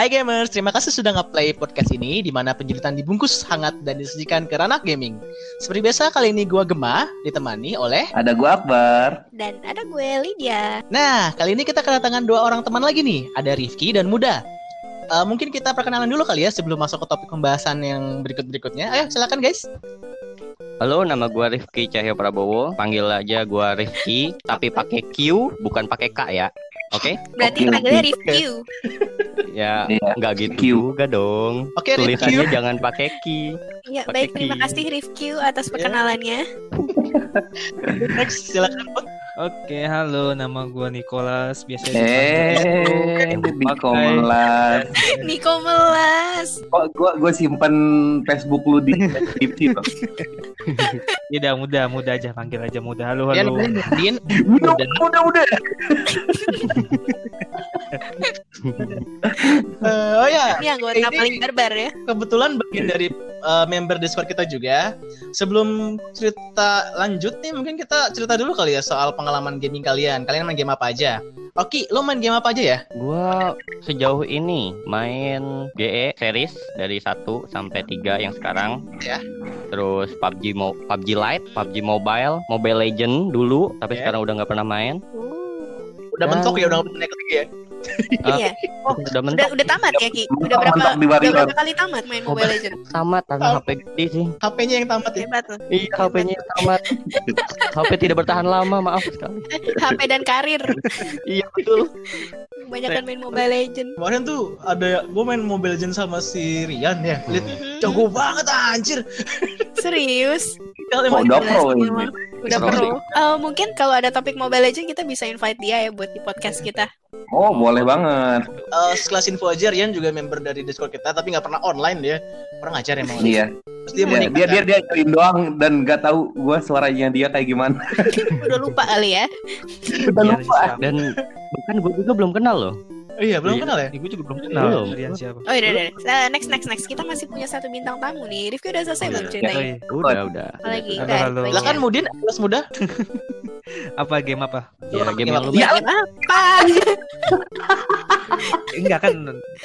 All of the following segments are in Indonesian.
Hai gamers, terima kasih sudah nge-play podcast ini di mana penjelitan dibungkus hangat dan disajikan ke ranah gaming. Seperti biasa kali ini gua Gema ditemani oleh Ada gua Akbar. Dan ada gue Lydia. Nah, kali ini kita kedatangan dua orang teman lagi nih, ada Rifki dan Muda. Eh, mungkin kita perkenalan dulu kali ya sebelum masuk ke topik pembahasan yang berikut-berikutnya. Ayo, silakan guys. Halo, nama gua Rifki Cahyo Prabowo. Panggil aja gua Rifki, tapi pakai Q, bukan pakai K ya. Oke? Berarti Oke, panggilnya review. Ya, Iya. nggak gitu Q. juga dong. Oke, Tulisannya Rifki. jangan pakai Q. Ya, Pakai baik terima Q. kasih review atas perkenalannya. Next, silakan. Oke, halo, nama gua Nicholas. Biasa dipanggil Eh, Nikolas. Niko Melas. Kok gua gua simpen Facebook lu di deskripsi loh. Tidak muda, muda aja panggil aja muda. Halo, halo. Din, Udah, udah, udah. Eh, oh ya, Ini anggota Ini- paling barbar ya. kebetulan bagian dari uh, member Discord kita juga. Sebelum cerita lanjut nih, mungkin kita cerita dulu kali ya soal pengalaman gaming kalian. Kalian main game apa aja? Oke, lo main game apa aja ya? Gua sejauh ini main GE series dari 1 sampai 3 yang sekarang. Ya. Terus PUBG Mo PUBG Lite, PUBG Mobile, Mobile Legend dulu, tapi Ya. sekarang udah nggak pernah main. Udah Dan- mentok ya, udah naik lagi ya? Iya. Oh, Udah udah mentok udah tamat ya Ki? Udah berapa mentok di udah berapa kali tamat main Mobile Legends? tamat karena HP gede sih. HP-nya yang tamat ya? Hebat loh. Iya, HP-nya tamat. HP tidak bertahan lama, maaf sekali. HP dan karir. Iya, betul. Kebanyakan main Mobile Legends. Kemarin tuh ada gue main Mobile Legends sama si Rian ya. Lihat Mhm. jago banget anjir. Serius? Emang udah pro ini? Udah Pro. pro. Eh, mungkin kalau ada topik Mobile Legends kita bisa invite dia ya buat di podcast kita. Oh, boleh banget. eh, sekelas info aja Rian juga member dari Discord kita tapi nggak pernah online dia. Kurang ajar emang. Iya. Terus dia Iya, nikah. dia dia dia join doang dan nggak tahu gua suaranya dia kayak gimana. Udah lupa kali ya. Udah Iya, lupa. siapa? Dan bahkan gue juga belum kenal loh. Oh iya, belum Iya. kenal ya? Ih, Gue juga belum kenal. Belum. Kalian siapa? Oh iya, udah, udah. Eh, next, next, next. Kita masih punya satu bintang tamu nih. Rifki udah selesai Oh, belum iya. Ceritanya? iya. Udah, udah. Apalagi? Halo, Udah, halo. itu aja. Silakan Mudin, kelas muda. Apa game apa? Ya, game yang lu Ya, Game apa? Enggak kan?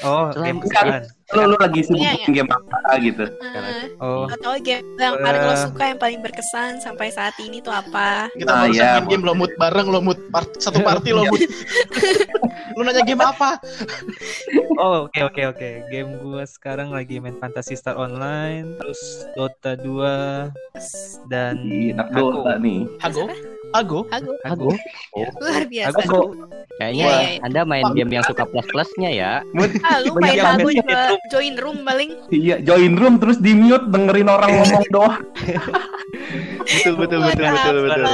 Oh, game kesukaan. Lu, lu lagi sibuk Iya, main game apa gitu. Eh, Oh, atau game yang paling lo Eh. suka yang paling berkesan sampai saat ini tuh apa? Kita Ah, baru iya, main game lo mood bareng lo mood part, satu party lo mood. lu nanya game apa? oh, oke oke oke. Game gua sekarang lagi main Fantasy Star Online, terus Dota 2 dan Enak. Dota nih. Hago? Hago? Aku Aku luar biasa. Aku kayaknya Iya, iya, iya. Anda main game yang suka plus-plusnya ya. Ah, lu Banyak main main juga join room paling. Iya, join room terus di mute dengerin orang ngomong doang. Betul betul Buat apa?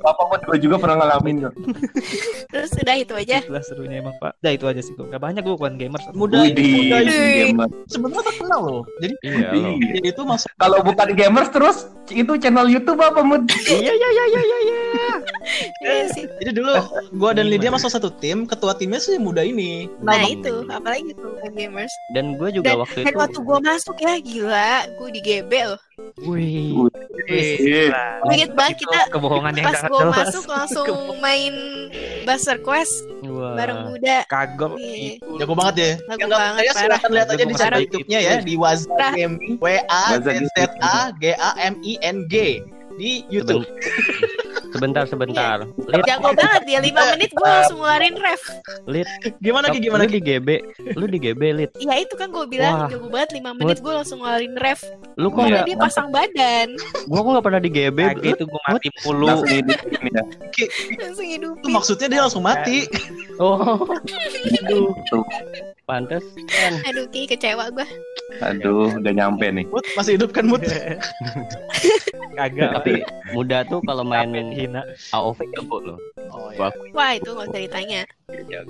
Apa pun gue juga pernah ngalamin kok. Terus udah itu aja. Itulah serunya emang Pak. Udah itu aja sih gua. Gak banyak gua bukan gamer. Muda ini, Widih, muda gamer. Sebenarnya terkenal loh. Jadi Iya loh. itu masuk Kalau bukan gamers terus itu channel YouTube apa Mud? Iya iya iya iya iya. Iya sih. Jadi dulu gua dan Lydia masuk satu tim, ketua timnya sih muda ini. Nah Kenal itu, apalagi tuh bukan gamers. Dan gue juga Dan, waktu dan itu. waktu gua masuk ya gila, gua di GB loh. Wih. Iya. Gua inget banget Itu kita kebohongan yang pas gua jelas. masuk langsung main Buster Quest Wah. bareng muda. kagok. Iya. Jago banget ya. Nggak banget, parah. silakan lihat aja di Jago channel. YouTube-nya ya di Parah. Gaming W A Z Z A G A M I N G di YouTube. Sebentar sebentar. Lid, Jago banget dia 5 menit gua langsung ngeluarin ref. Lid. Gimana Ki gimana Lu Ki? di GB. Lu di GB Lid. Ya itu kan gua bilang Wah. jago banget 5 menit gua langsung ngeluarin ref. Lu kok enggak dia pasang badan, gua kok enggak pernah di GB. Kagak itu gua mati mulu. Ya. langsung Itu hidupin. maksudnya dia langsung mati. Oh. Aduh. Pantes. Aduh Ki kecewa gua. Aduh, udah nyampe nih. Mut masih hidup kan Mut? Kagak. Tapi muda tuh kalau main hina. AOV jago loh. Oh Gua Wah itu nggak usah ditanya.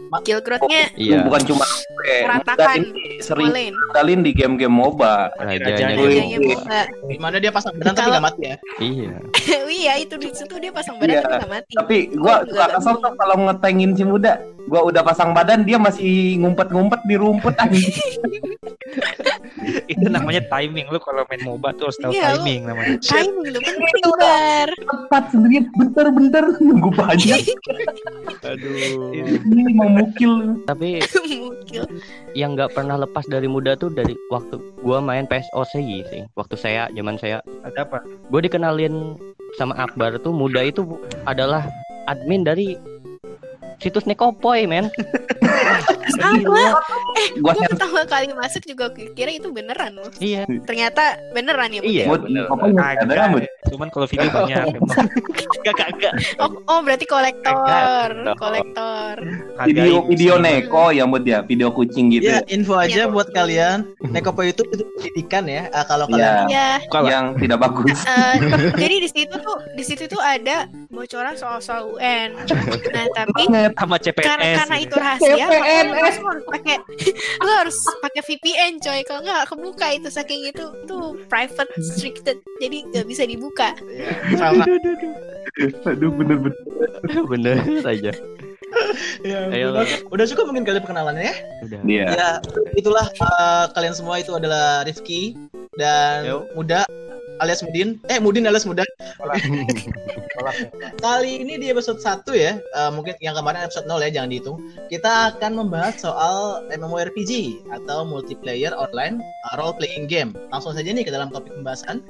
Ma- Kill growth-nya Iya. Bukan cuma meratakan ini sering kalian di game-game MOBA. Rajanya Wih. gitu. Boba. Gimana dia pasang badan tapi nggak mati ya? Iya. iya itu di situ dia pasang badan Iya. tapi nggak mati. Tapi gua nggak kesel tuh kalau ngetengin si muda. Gua udah pasang badan dia masih ngumpet-ngumpet di rumput anjing. Itu namanya timing lu kalau main MOBA tuh harus tahu Iya, timing namanya. Timing lu penting bar. Tepat sendirian bentar-bentar nunggu banyak. Aduh. Ini memukil. Tapi yang nggak pernah lepas dari muda tuh dari waktu gua main PSOC sih. Waktu saya zaman saya Ada apa? gue dikenalin sama Akbar tuh muda itu adalah admin dari situs Nekopoy men Sama. Gua Gue pertama kali masuk juga kira itu beneran loh. iya Ternyata beneran ya. Iya, ya? Buat apa kan, Bud? Cuman kalau video banyak emang. Gak kagak Oh, oh berarti kolektor, Kolektor. Video video neko ya Bud ya, video kucing gitu. Ya, info aja Iya. buat kalian. Nekopo itu itu pendidikan ya. Ah, kalau Iya. kalian Ya, Kalah. Yang tidak bagus. eh, jadi di situ tuh di situ tuh ada bocoran soal-soal UN. Nah tapi Banget. sama CPNS. karena karena gitu. itu rahasia, CPNS. lu harus pakai lu harus pakai VPN coy. Kalau nggak kebuka itu saking itu tuh private restricted, jadi nggak bisa dibuka. salah. Aduh bener-bener. bener aja Ya, Ayo. udah, udah cukup mungkin kali perkenalannya ya. udah Iya. Ya, itulah eh, kalian semua itu adalah Rifki dan Yo. Muda alias Mudin. Eh, Mudin alias Muda. Kali ini di episode 1 ya, eh, mungkin yang kemarin episode 0 ya, jangan dihitung. Kita akan membahas soal MMORPG atau multiplayer online uh, role playing game. Langsung saja nih ke dalam topik pembahasan.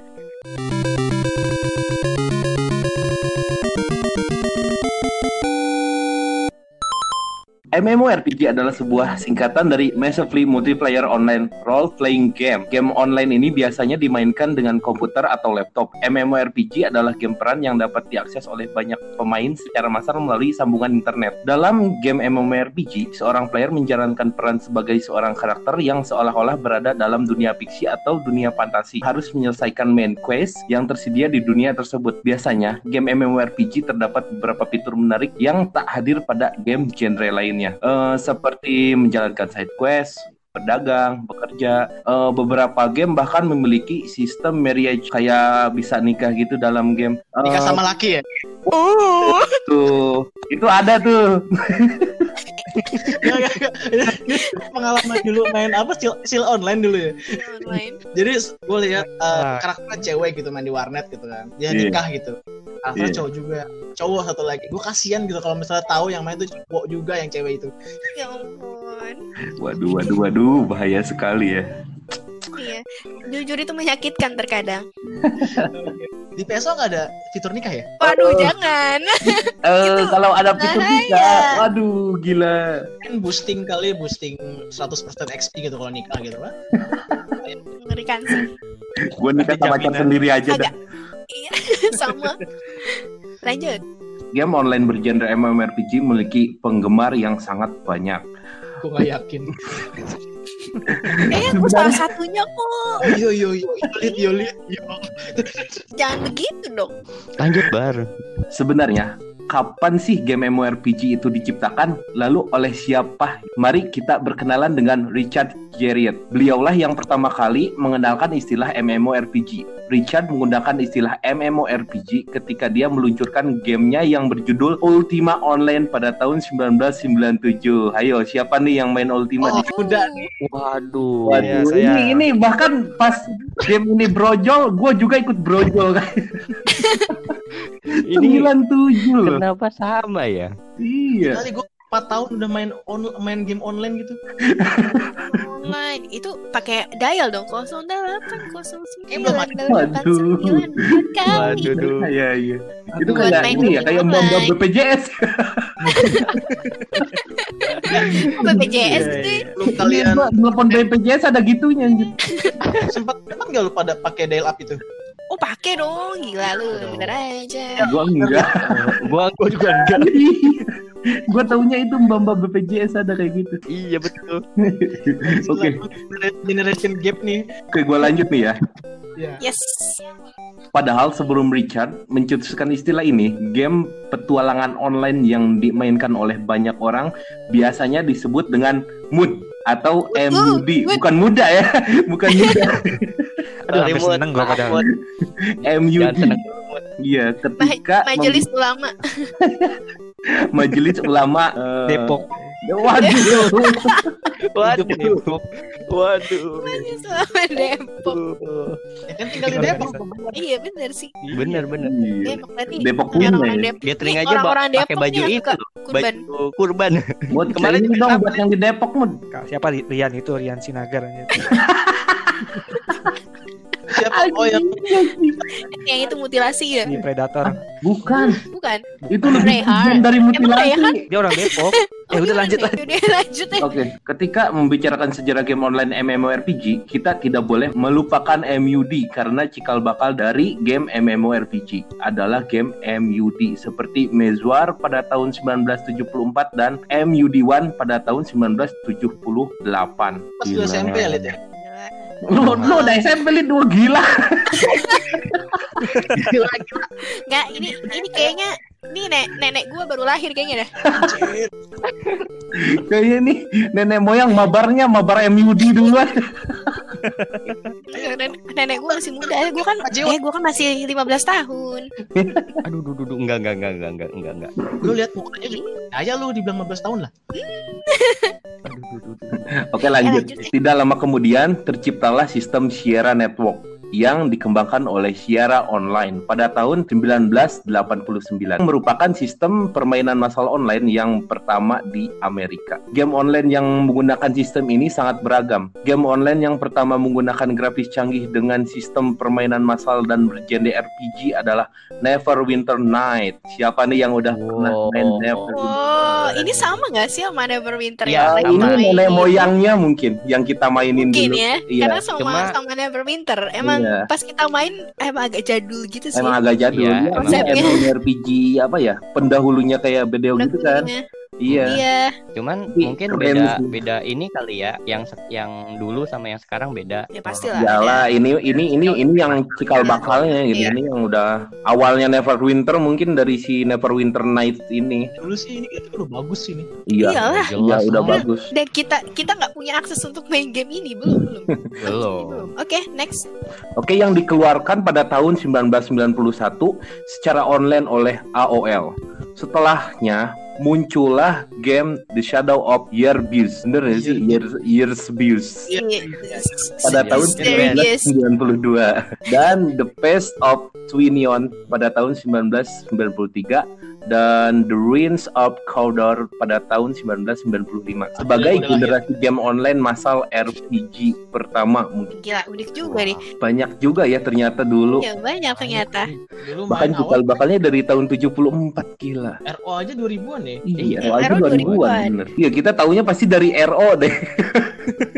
MMORPG adalah sebuah singkatan dari Massively Multiplayer Online Role Playing Game. Game online ini biasanya dimainkan dengan komputer atau laptop. MMORPG adalah game peran yang dapat diakses oleh banyak pemain secara massal melalui sambungan internet. Dalam game MMORPG, seorang player menjalankan peran sebagai seorang karakter yang seolah-olah berada dalam dunia fiksi atau dunia fantasi. Harus menyelesaikan main quest yang tersedia di dunia tersebut. Biasanya, game MMORPG terdapat beberapa fitur menarik yang tak hadir pada game genre lainnya. Eh, seperti menjalankan side quest, berdagang, bekerja. Eh, beberapa game bahkan memiliki sistem marriage kayak bisa nikah gitu dalam game. Eh, Nikah sama laki ya. Uh, tuh, itu ada tuh. Nggak, nggak. Ini Pengalaman dulu main apa? Sil, sil online dulu ya. online. Jadi gue lihat uh, Ah. karakter cewek gitu main di warnet gitu kan. Dia Iya. nikah gitu. Karakter Iya. cowok juga. Cowok satu lagi. Gue kasihan gitu kalau misalnya tahu yang main itu cowok juga yang cewek itu. Ya ampun. Waduh, waduh, waduh, bahaya sekali ya. Iya. Jujur itu menyakitkan terkadang. Di PSO nggak ada fitur nikah ya? Waduh, jangan. Eh, Itu kalau ada fitur bahaya. nikah, waduh, gila. Kan boosting kali boosting 100% XP gitu kalau nikah gitu kan. Mengerikan sih. Gue nikah sama pacar sendiri aja dah. Agak iya sama. Lanjut. Game online bergenre MMORPG memiliki penggemar yang sangat banyak. Gue nggak yakin. Eh, aku salah satunya kok. Yo yo yo, yolit yolit yo. Jangan begitu dong. lanjut bar Sebenarnya, kapan sih game MMORPG itu diciptakan? Lalu oleh siapa? Mari kita berkenalan dengan Richard Garriott. Beliaulah yang pertama kali mengenalkan istilah MMORPG. Richard menggunakan istilah MMORPG ketika dia meluncurkan gamenya yang berjudul Ultima Online pada tahun 1997. Ayo, siapa nih yang main Ultima Oh, di udah waduh Waduh, Iya, saya- ini ini bahkan pas game ini brojol, gue juga ikut brojol kan. ini 97 loh. kenapa sama ya Iya. kali gue 4 tahun udah main on, main game online gitu. Online itu pakai dial dong 0809 Eh, belum ada. Waduh. waduh duh. Iya, iya. Itu kayak ini ya, kayak online. mbak BPJS. Oh, BPJS Iya, sih. Belum kalian telepon BPJS ada gitunya anjir. sempat sempat nggak lu pada pakai dial up itu? Oh, pakai dong. Gila lu, bener aja. Gua enggak. gua gua juga enggak Gua taunya itu mbak-mbak BPJS ada kayak gitu. iya betul Oke, Generation gap nih. oke gua lanjut nih ya. Ya. Yes. Padahal sebelum Richard mencetuskan istilah ini, game petualangan online yang dimainkan oleh banyak orang biasanya disebut dengan MUD atau MUD, mood. bukan muda ya, bukan muda, Aduh, sampai seneng gua padahal. MUD. Iya, ketika Majelis ulama. majelis ulama eh, Depok. Waduh. Waduh. Waduh. Masih sama Depok. Ya kan tinggal di Depok. Iya bener sih. Bener bener. Iya. Depok berarti. Depok. Depok. Dia Nih, aja pakai baju itu. kurban. Kurban. Mud, Kemarin dong buat yang di Depok. Kak, siapa Rian itu Rian Sinagar Siapa? Oh yang Yang itu mutilasi ya? di Predator. Bukan. Bukan. Itu lebih dari mutilasi. Dia orang Depok. Ya udah lanjut lanjut. Udah lanjut deh. Oke, ketika membicarakan sejarah game online MMORPG, kita tidak boleh melupakan MUD karena cikal bakal dari game MMORPG adalah game MUD seperti Mezwar pada tahun 1974 dan MUD1 pada tahun 1978. pas SMP ya, Lid ya? Lu, lu udah SMP Lid, dua gila. Nggak, ini ini kayaknya ini nek nenek gua baru lahir kayaknya dah. Kayaknya nih nenek moyang mabarnya mabar MUD duluan. Nenek, nenek gua masih muda. Gua kan Pak Jiwa. eh gua kan masih 15 tahun. Aduh, duh, duh, duh, enggak, enggak, enggak, enggak, enggak, enggak, enggak. Lu lihat mukanya juga. Aja lu dibilang 15 tahun lah. Aduh, duh, duh, duh. Oke lanjut. lanjut, eh. Tidak lama kemudian terciptalah sistem Sierra Network yang dikembangkan oleh Sierra Online pada tahun 1989 merupakan sistem permainan massal online yang pertama di Amerika. Game online yang menggunakan sistem ini sangat beragam. Game online yang pertama menggunakan grafis canggih dengan sistem permainan massal dan bergenre RPG adalah Neverwinter Night. Siapa nih yang udah pernah main Wow. Neverwinter? Oh, ini sama nggak sih sama Neverwinter Ya, yang lagi ini nenek moyangnya mungkin yang kita mainin Mungkin dulu. ya, Iya. karena sama Cuma- sama Neverwinter. Emang Iya. pas kita main emang agak jadul gitu sih. Emang agak jadul Iya, ya, emang. emang Konsepnya. RPG apa ya pendahulunya kayak BDO gitu kan. Iya Iya. Cuman Tapi mungkin keren beda sih. beda ini kali ya, yang yang dulu sama yang sekarang beda. Ya pastilah. Iyalah ini ini ini ini yang cikal bakalnya gitu Iya. ini yang udah awalnya Neverwinter mungkin dari si Neverwinter Night ini Dulu sih ini udah bagus sih nih. iya Iyalah. iya Jelas udah lah. bagus Dan kita kita nggak punya akses untuk main game ini belum belum. Belum. Oke next. Oke yang dikeluarkan pada tahun 1991 secara online oleh AOL setelahnya muncullah game The Shadow of Yearbears bener ya sih Years Yearbears Iya. pada Yes. tahun Mysterious. 1992 dan The Pest of Twinion pada tahun 1993 dan The Ruins of Cawdor pada tahun 1995 sebagai Udah lahir. generasi game online massal RPG pertama mungkin Gila udah juga nih. banyak juga ya ternyata dulu Ya banyak ternyata. Dulu bahkan main cikal awal bakalnya dari tahun 74 gila RO aja 2000-an ya. Iya, Iya, RO aja RO 2000-an 2000-an. bener. Iya, kita taunya pasti dari RO deh.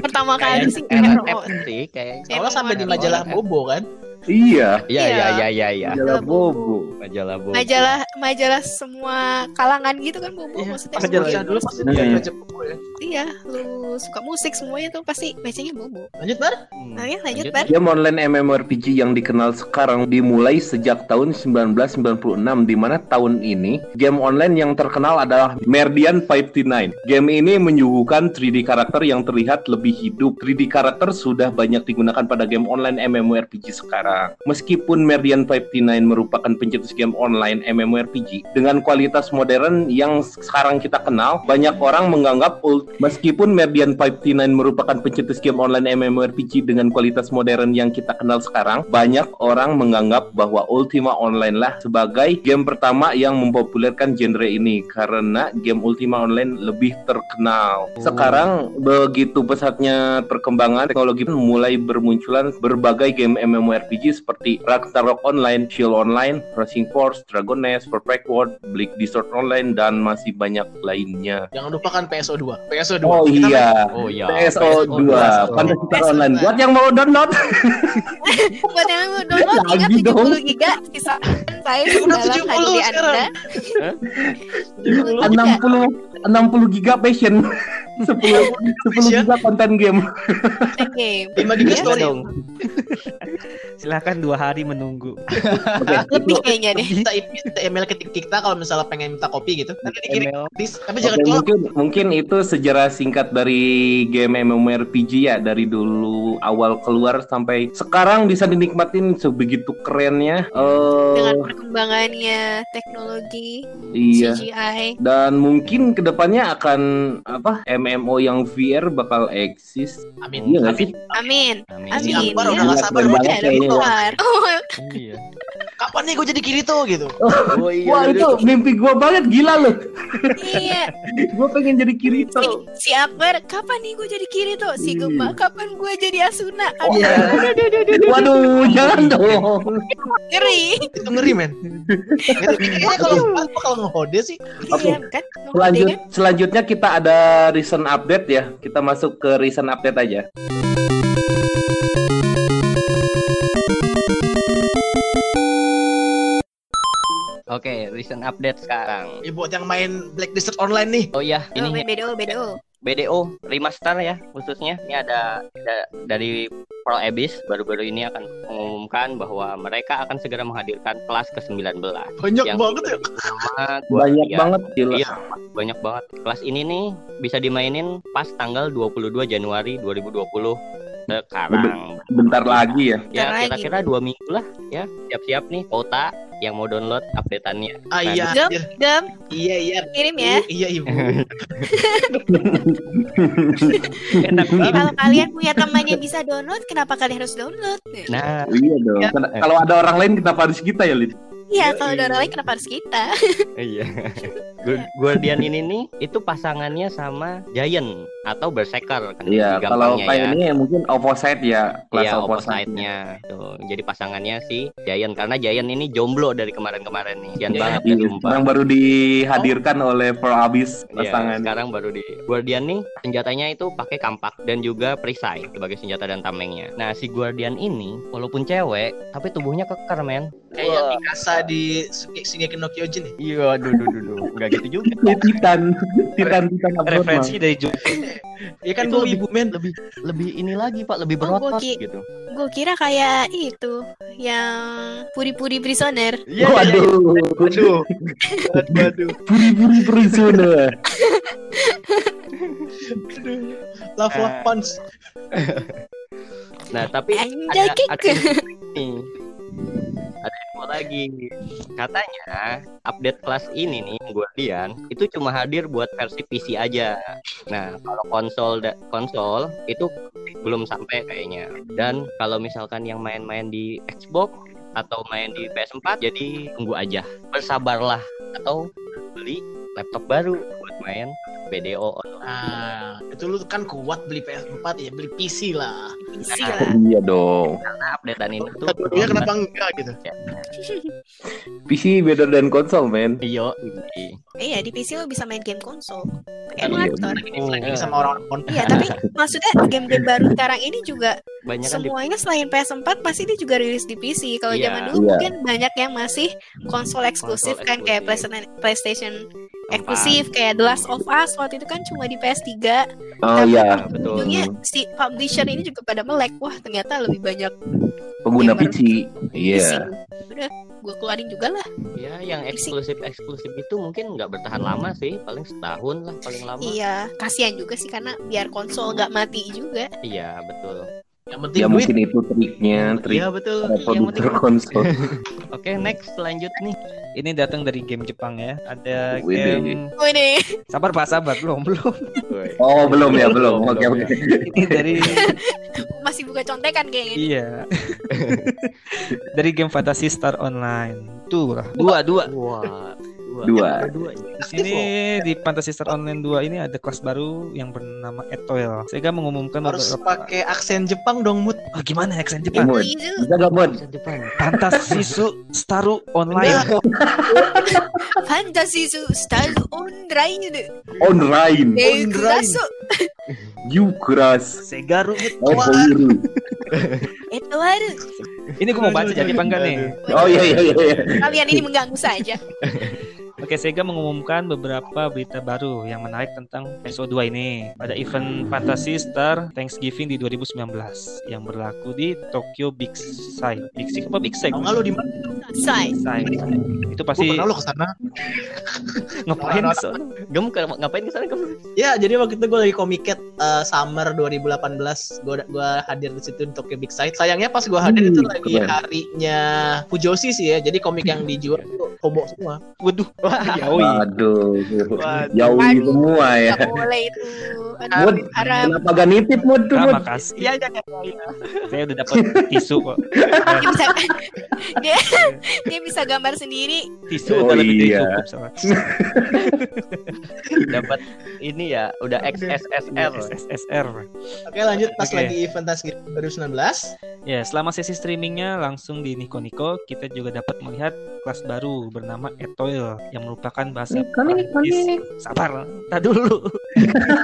Pertama kali sih RO. sih kayak. Soalnya sampai di majalah. Bobo kan. Iya, Iya, iya, iya, iya, iya. majalah Bobo. Majalah Bobo. Majalah majalah semua kalangan gitu kan Bobo Iya, maksudnya. Majalah Iya, dulu pasti Hmm. dia baca Bobo ya. Iya, lu suka musik semuanya tuh pasti bacanya Bobo. Lanjut bar. Hmm. Nah, ya, lanjut, Lanjut. Bar. Game online MMORPG yang dikenal sekarang dimulai sejak tahun 1996 di mana tahun ini game online yang terkenal adalah Meridian 59. Game ini menyuguhkan 3D karakter yang terlihat lebih hidup. 3D karakter sudah banyak digunakan pada game online MMORPG sekarang. Meskipun Meridian 59 merupakan pencetus game online MMORPG dengan kualitas modern yang sekarang kita kenal, banyak orang menganggap ult- meskipun Meridian 59 merupakan pencetus game online MMORPG dengan kualitas modern yang kita kenal sekarang, banyak orang menganggap bahwa Ultima Online lah sebagai game pertama yang mempopulerkan genre ini karena game Ultima Online lebih terkenal. Sekarang begitu pesatnya perkembangan teknologi mulai bermunculan berbagai game MMORPG seperti Ragnarok Online, Shield Online, Racing Force, Dragon Nest, Perfect World, Bleak Desert Online dan masih banyak lainnya. Jangan lupakan PSO 2. PSO 2. Oh Kita main- iya. Oh iya. PSO 2, PSO. Fantasy Star Online. 2. Buat yang mau download, Buat yang mau download ingat Lagi dong. 70 giga sisa saya Udah dalam 70 hati sekarang. Anda. 70. 60 60 giga passion. 10 10 giga konten game. Game. 5 giga Iya story. dong. Silakan dua hari menunggu. Oke, Lebih kayaknya deh. Kita kita email ke kita kalau misalnya pengen minta kopi gitu. Nanti dikirim. Tapi jangan tolak. mungkin mungkin itu sejarah singkat dari game MMORPG ya dari dulu awal keluar sampai sekarang bisa dinikmatin sebegitu kerennya. Eh, Dengan perkembangannya teknologi, iya. CGI. Dan mungkin ke depannya akan apa MMO yang VR bakal eksis. Amin. Iya nggak sih? Amin. Amin. Si Amin. Akbar ya. udah gak sabar Ada kayaknya. Keluar. Oh, Iya. Kapan nih gue jadi Kirito gitu? Oh iya. Wah itu mimpi gua banget gila loh. iya. gua pengen jadi Kirito. Si, si Akbar, kapan nih gue jadi Kirito? Si Iya. Gemma, kapan gue jadi Asuna? Aduh, Iya. Waduh, jangan dong. ngeri. Itu ngeri men. Kayaknya kalau apa kalau ngehode sih Oke. Iya kan? Selanjut, kan? selanjutnya kita ada recent update ya. Kita masuk ke recent update aja. Oke, recent update sekarang. ya buat yang main Black Desert Online nih. Oh iya, Oh, ini BDO, BDO. BDO remaster ya khususnya. Ini ada, da- dari Pro Abyss baru-baru ini akan mengumumkan bahwa mereka akan segera menghadirkan kelas ke-19 Banyak Yang banget ya. Banyak ya, banget gila. Iya, banyak banget. Kelas ini nih bisa dimainin pas tanggal 22 Januari 2020 sekarang. Bentar lagi ya. Ya, kira-kira dua minggu lah ya. Siap-siap nih kota yang mau download updateannya. Ah iya. Gem, anjir. gem, Iya iya. kirim ya. Ibu, Iya ibu. Enak banget. Kalau kalian punya teman yang bisa download, kenapa kalian harus download? Nah, Iya dong. Ya. Kalau ada orang lain kenapa harus kita ya, Lid? Iya, kalau orang lain kenapa harus kita? iya. Gu- Guardian ini nih itu pasangannya sama Giant atau Berserker kan Iya, kalau kayak ya. ini mungkin opposite ya, kelas Iya, opposite. opposite-nya. Tuh, jadi pasangannya si Giant karena Giant ini jomblo dari kemarin-kemarin nih. Giant Iya, banget Iya, ya sumpah. sekarang baru dihadirkan oleh Pro Abyss Iya, pasangan. sekarang baru di Guardian nih senjatanya itu pakai kampak dan juga perisai sebagai senjata dan tamengnya. Nah si Guardian ini walaupun cewek tapi tubuhnya keker men. Kayak Mikasa di Shingeki no Kyojin nih. Iya, aduh, aduh, aduh, aduh. nggak gitu juga. Ini Titan, Titan, Titan. Referensi dari Jo. Iya kan gue lebih- ibu men. Lebih lebih ini lagi pak, lebih Oh, berotot Boki. gitu. Gue kira kayak itu yang puri-puri prisoner. Iya, Waduh, Aduh. Aduh. puri-puri prisoner. Love love Ah. punch. Nah tapi Anjay, ada ada. Ada lagi. Katanya update kelas ini nih Guardian itu cuma hadir buat versi PC aja. Nah kalau konsol konsol itu belum sampai kayaknya. Dan kalau misalkan yang main-main di Xbox atau main di PS4 jadi tunggu aja. Bersabarlah atau beli laptop baru main BDO online. Nah, itu lu kan kuat beli PS4 ya, beli PC lah. Isi Nah, lah. Iya dong. Karena updatean ini tuh Satunya kenapa enggak gitu? PC better than konsol, man. Iya, Iya, di PC lo bisa main game konsol. Iya, Emulator. Lagi di flagging sama orang orang Iya, tapi maksudnya game-game baru sekarang ini juga banyak kan di semuanya selain PS4 pasti dia juga rilis di PC. Kalau Iya. zaman dulu Iya. mungkin banyak yang masih konsol eksklusif Konsol kan kayak. PlayStation PlayStation eksklusif kayak The Last of Us waktu itu kan cuma di PS3. Oh Tapi iya, Nah, betul. Ujungnya si publisher ini juga pada melek. Wah, ternyata lebih banyak pengguna PC. Iya. Udah, gue keluarin juga lah. Ya, yang eksklusif eksklusif itu mungkin nggak bertahan lama sih, paling setahun lah paling lama. Iya, kasihan juga sih karena biar konsol nggak mati juga. Iya, betul. Yang penting Ya duit. mungkin itu triknya, trik Iya betul. para Yang penting produser konsol. Oke, next lanjut nih. Ini datang dari game Jepang ya. Ada Wih, game Oh ini Sabar Pak, sabar. Belum, belum. Oh belum ya belum. Oke oke. Ini dari masih buka contekan kayaknya. iya. dari game Fantasy Star Online. Tuh lah. Dua, dua. Wah, dua. Dua. Dua. Di sini di Fantasy Star Online 2 ini ada kelas baru yang bernama Etoile. Sega mengumumkan harus beberapa pakai aksen Jepang dong, Mut. Oh, gimana aksen Jepang? Mod. Itu Bisa gak? Bahasa Jepang. Fantasy Staru Online. fantasi su style online de. Online. Eh, kuraso. You keras. Sega rumit. Oh ada. Ini gue mau baca jadi apa enggak nih? Oh iya iya iya. iya. Kalian ini mengganggu saja. Oke, Sega mengumumkan beberapa berita baru yang menarik tentang PSO2 ini. Ada event Fantasy Star Thanksgiving di 2019 yang berlaku di Tokyo Big Sight. Big Sight apa Big Sight? Tau nggak lu di mana? Sight. Itu Gue pasti pernah lu ke sana. ngapain Nah, ke sana? Gem ke- ngapain ke sana Gem? Ya, jadi waktu itu gue lagi komiket uh, summer 2018. Gue gua hadir di situ untuk ke Big Sight. Sayangnya pas gue hadir itu Hmm, lagi keren. harinya Fujoshi sih ya. Jadi komik yang dijual itu homo semua. Waduh, yaoi. Waduh, Aduh. semua ya. Gak boleh itu. Haram. kenapa gak nitip mood tuh Ah, mood? makasih. Iya, iya, iya. Saya udah dapat tisu kok. Dia bisa dia, dia bisa gambar sendiri. Tisu Oh, udah lebih dari iya. cukup soalnya. Dapat ini ya, udah XSSR. SSR. Oke, lanjut pas Oke. lagi event Thanksgiving 2019. Ya, selama sesi streamingnya langsung di Nico Nico, kita juga dapat melihat kelas baru bernama Etoil yang merupakan bahasa Prancis. Sabar, tak dulu.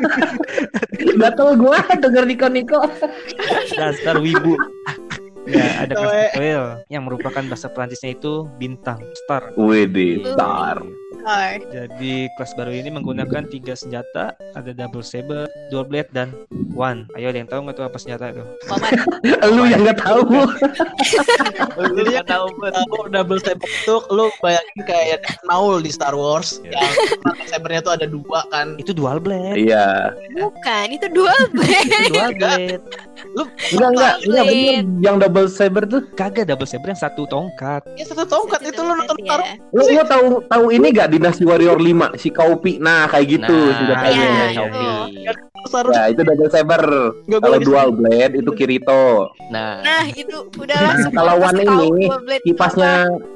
Gatel gua denger Niko Niko. Dasar wibu. Ya, ada. Etoil yang merupakan bahasa Prancisnya itu bintang, star. Wede, star. Hard. Jadi kelas baru ini menggunakan tiga senjata, ada double saber, dual blade dan one. Ayo ada yang tahu nggak tuh apa senjata itu? Paman. Lu yang gak tahu. Jadi yang tahu betul double saber itu lu bayangin kayak Maul di Star Wars Ya. yang sabernya tuh ada dua kan. Itu dual blade. Iya. Bukan, itu dual blade. Itu dual blade. Enggak enggak, enggak bener yang double saber tuh. Kagak double saber yang satu tongkat. Ya satu tongkat itu lu nonton ya. Lu lu tahu tahu ini gak Dinasti Warrior 5 si Kaupi. Nah, kayak gitu Nah, senjatanya. iya, Ya, iya. Star Wars. itu double saber. Kalau dual blade itu Kirito. Nah, Nah, itu udahlah Nah, semua kalau one ini, Kipasnya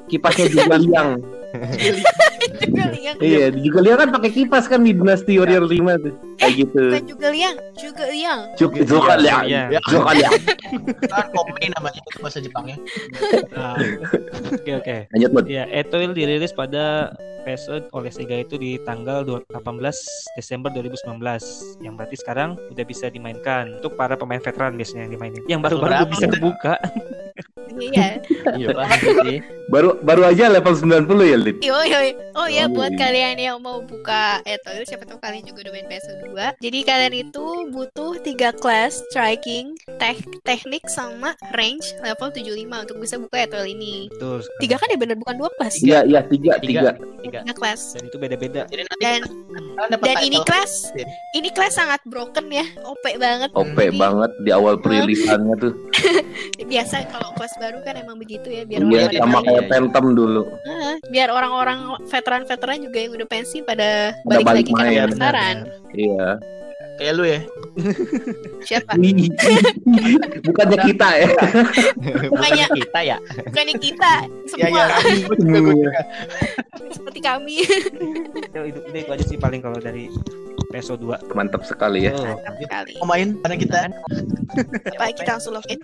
kipasnya juga liang. apa. juga liang. Iya, juga liang kan pakai kipas kan di Dinasti Warrior 5 tuh. Kayak gitu. Bukan juga liang, juga liang. Zuka liang. Iya. Kan komedi namanya itu bahasa Jepangnya. Nah, Oke oke. Lanjut, Bud. Ya, Etoil dirilis pada PSO oleh Sega itu di tanggal 18 Desember 2019 yang berarti sekarang udah bisa dimainkan untuk para pemain veteran biasanya yang dimainin yang baru-baru bisa kebuka Iya. iya sih. Baru baru aja level 90 ya, Lid. Yo yo. Oh ya Oh, buat iya. kalian yang mau buka Etoil siapa tahu kalian juga udah main PS2. Jadi kalian itu butuh tiga kelas striking, tech, teknik sama range level 75 untuk bisa buka Etoil ini. terus Tiga kan ya bener bukan dua kelas. Iya, iya, tiga, Tiga. tiga. Tiga. Tiga kelas. dan itu beda-beda Jadi nanti Dan dan ini kelas Iya. ini kelas sangat broken ya. OP banget. OP banget di awal perilisannya tuh. Biasa kalau kelas baru kan emang begitu ya biar Iya, orang sama kayak. Phantom dulu. Heeh, biar orang-orang veteran-veteran juga yang udah pensi pada Pada balik, balik lagi karena main. Iya, penasaran. Iya. Kayak lu ya. Siapa? Bukannya kita ya. Bukannya Kita ya. bukannya kita Ya semua ya. Juga. seperti kami. itu, itu, itu aja sih paling kalau dari PSO 2 Mantap sekali ya. oh. Mantap sekali. Mau main karena kita Apa kita langsung login?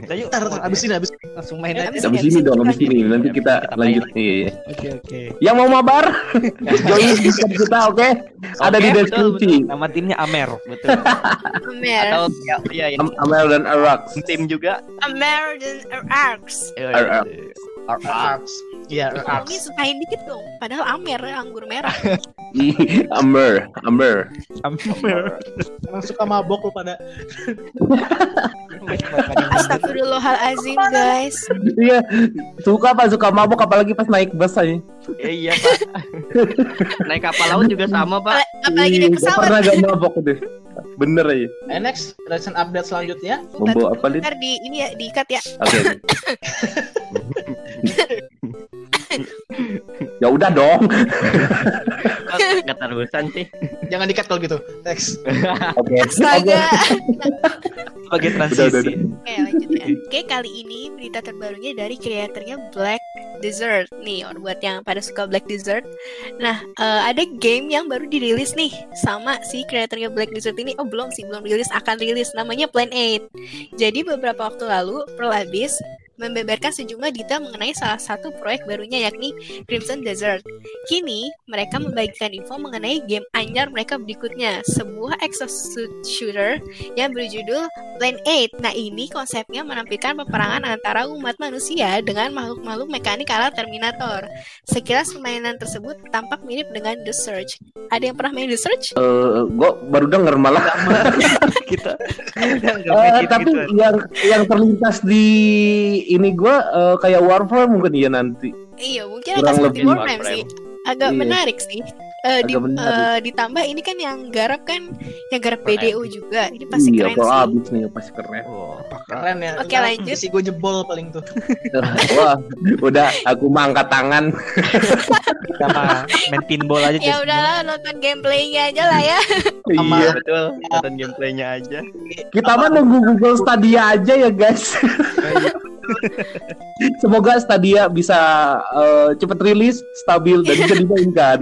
Udah yuk ntar ntar abis ini abis langsung main aja abis Habis ini, ini abis dong, ini. Nanti kita lanjut. Iya. oke oke Yang mau mabar, join Discord kita, oke? Ada di deskripsi. nama timnya Amer Betul. Amer. Atau ya, ya, ya. Am- Amel dan Arax. tim juga. Amer dan Arx. Eh, RR. Arcs. Iya, Kami Arcs. sukain dikit dong. Padahal Amer anggur merah. Ih, Amer, Amer. Amer Emang suka mabok lu pada. Astagfirullahalazim guys. Iya, suka apa suka mabuk apalagi pas naik bus aja. Eh, iya pak. Naik kapal laut juga sama pak. Apalagi, naik gua pesawat. pernah gak mabok deh. Bener aja. Eh, next, recent update selanjutnya. Membawa apa, Lid? Ntar di ini ya diikat ya. Oke. ya udah dong. Gak terusan sih. Jangan dikat kalau gitu. Next. Oke. Oke. Astaga. sebagai Udah, udah, transisi Oke lanjut ya. Oke kali ini berita terbarunya dari kreatornya Black Desert nih buat yang pada suka Black Desert. Nah eh, ada game yang baru dirilis nih sama si kreatornya Black Desert ini. Oh belum sih belum rilis akan rilis namanya Plan 8. Jadi beberapa waktu lalu Pearl Abyss membeberkan sejumlah detail mengenai salah satu proyek barunya yakni Crimson Desert. Kini, mereka membagikan info mengenai game anyar mereka berikutnya, sebuah exosuit shooter yang berjudul Plan 8. Nah, ini konsepnya menampilkan peperangan antara umat manusia dengan makhluk-makhluk mekanik ala Terminator. Sekilas permainan tersebut tampak mirip dengan The Surge. Ada yang pernah main The Surge? Eh, gua baru denger malah. kita Eh, tapi yang yang terlintas di ini gua eh, kayak Warframe mungkin ya nanti. Iya, mungkin Kurang agak seperti lebih Warframe Warframe. sih. Agak Iya. menarik sih. Eh, di, Agak menarik. eh, ditambah ini kan yang garap kan yang garap Keren. BDO juga. Ini pasti iya, keren sih. abis nih pasti keren. Keren ya. Oke, Ntar lanjut. PC gue jebol paling tuh. Wah, udah aku mah angkat tangan. sama main pinball aja Ya udahlah nonton gameplaynya aja lah ya. Sama- iya. betul nonton gameplaynya aja Kita mah nunggu Google Stadia aja ya guys. Semoga Stadia bisa eh, cepet rilis, stabil dan bisa dimainkan.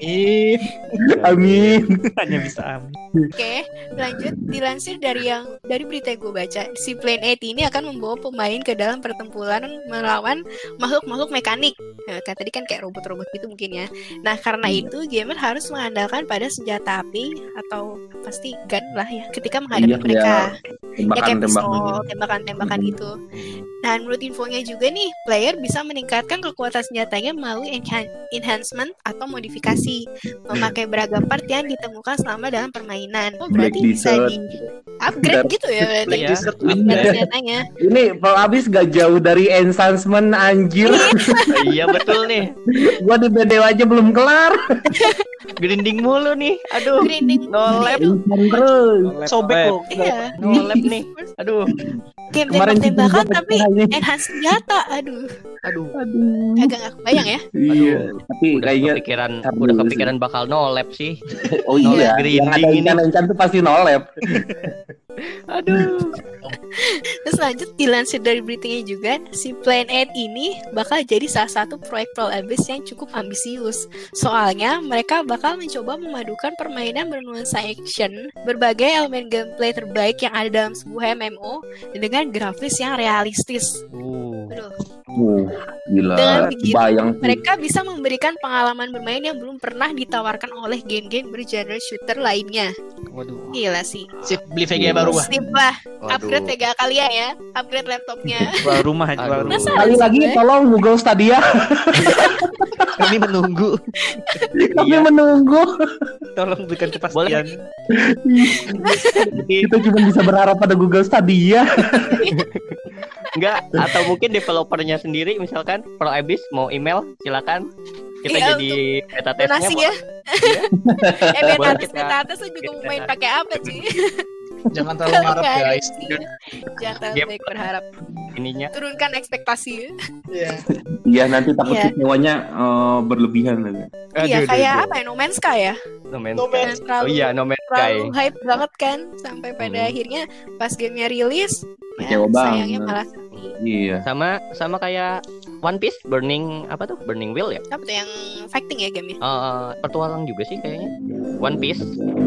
Ih, Amin. hanya bisa amin Oke, lanjut dilansir dari yang dari berita yang gue baca, si Plan 8 ini akan membawa pemain ke dalam pertempuran melawan makhluk-makhluk mekanik. Nah, kan tadi kan kayak robot-robot gitu mungkin ya. Nah, karena Iya. itu gamer harus mengandalkan pada senjata api atau pasti gun lah ya ketika menghadapi Iya, mereka. Ya kayak Tembakan-tembakan. pistol, tembakan-tembakan Hmm. gitu. Nah, menurut infonya juga nih, player bisa meningkatkan kekuatan senjatanya melalui enhan- enhancement atau modifikasi, memakai beragam part yang ditemukan selama dalam permainan. Oh, Black berarti bisa Desert. di upgrade gitu ya berarti. Black Iya. Upgrade Winter. senjatanya. Ini kalau abis gak jauh dari enhancement anjir. iya betul nih Gua di BDW aja belum kelar. grinding mulu nih aduh Grinding. no lab Instan terus. Sobek loh. Iya. no lab nih aduh Game tembak-tembakan tapi ini. enhance senjata. Aduh, aduh Aduh. agak gak kebayang ya. Iya, tapi udah kayaknya kepikiran udah kepikiran bakal no lab sih oh iya, grinding yang ada ini. ikan-ikan tuh pasti no lab. aduh Terus lanjut dilansir dari beritanya juga, si Plan 8 ini bakal jadi salah satu proyek Pro Abyss yang cukup ambisius. Soalnya mereka bakal mencoba memadukan permainan bernuansa action, berbagai elemen gameplay terbaik yang ada dalam sebuah MMO dengan grafis yang realistis. uh Aduh, Uh, gila. Dengan begitu, Bayang sih. mereka bisa memberikan pengalaman bermain yang belum pernah ditawarkan oleh game-game bergenre shooter lainnya. waduh Gila sih. Sip beli VGA baru. Sip lah, waduh upgrade Vega kalian ya, upgrade laptopnya. jual rumah jual Aduh. rumah sih, lagi gue? tolong Google Stadia. Kami menunggu. Kami Iya. menunggu. tolong berikan kepastian Kita cuma bisa berharap pada Google Stadia. Enggak, atau mungkin developernya sendiri misalkan Pro Abyss mau email silakan kita Iya, jadi beta testnya donasi mau- ya. eh beta Boleh tes kita- beta tes lu juga mau main pakai apa sih? Jangan terlalu ada guys. Jangan terlalu baik berharap. ininya Turunkan ekspektasi. Iya. Iya nanti takut Iya. kecewanya eh, berlebihan. iya Aduh, kayak aduh, apa ya No Man's Sky ya? No Man's No Sky. Man's Yang terlalu Oh iya, No Man's Sky. terlalu hype banget kan sampai pada Hmm. akhirnya pas gamenya rilis ya, sayangnya malah. Iya. Sama sama kayak One Piece Burning apa tuh? Burning Wheel ya? Apa tuh yang fighting ya gamenya? Eh, petualang juga sih kayaknya. One Piece.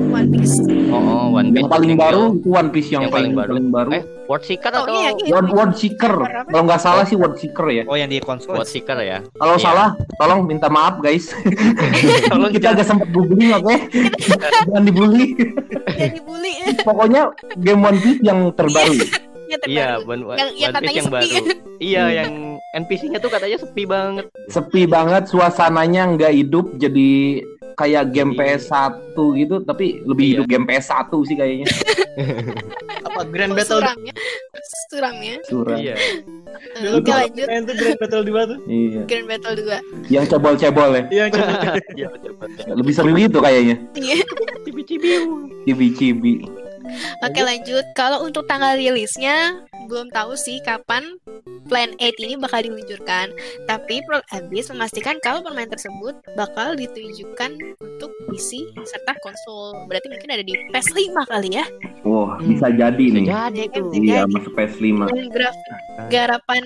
One Piece. Oh, oh One Piece. Yang paling baru itu One Piece yang, Yang paling baru. paling baru. Eh, World Seeker Oh atau iya, iya. World, World Seeker. Kalau nggak salah sih World Seeker ya. oh yang di konsol World Seeker ya? Kalau Iya. salah, tolong minta maaf guys. Tolong Kita agak sempat googling oke. Jangan dibully. Jadi bully Pokoknya game One Piece yang terbaru. Ya Iya, terbaru. One, Yang- yang katanya yang sepi. baru. iya, yang NPC-nya tuh katanya sepi banget. Sepi banget, suasananya nggak hidup, jadi kayak game Iya. PS1 gitu, tapi lebih Iya. hidup game PS1 sih kayaknya. Apa Grand Oh, Battle suramnya. Suramnya. Surah. Iya. Dulu gua lanjut main tuh Grand Battle 2 tuh. Iya. Grand Battle 2 Yang cebol-cebol ya. Iya. Iya, betul-betul. Lebih seru itu kayaknya. Iya. Cibi-cibiu. Cibi-cibi. Oke lanjut Kalau untuk tanggal rilisnya Belum tahu sih kapan Plan 8 ini bakal diluncurkan Tapi Pro Abyss memastikan kalau permainan tersebut Bakal ditunjukkan untuk PC serta konsol Berarti mungkin ada di PS5 kali ya Wah, Hmm. bisa jadi Bisa nih. jadi tuh. Iya, masuk PS5. Dan graf garapan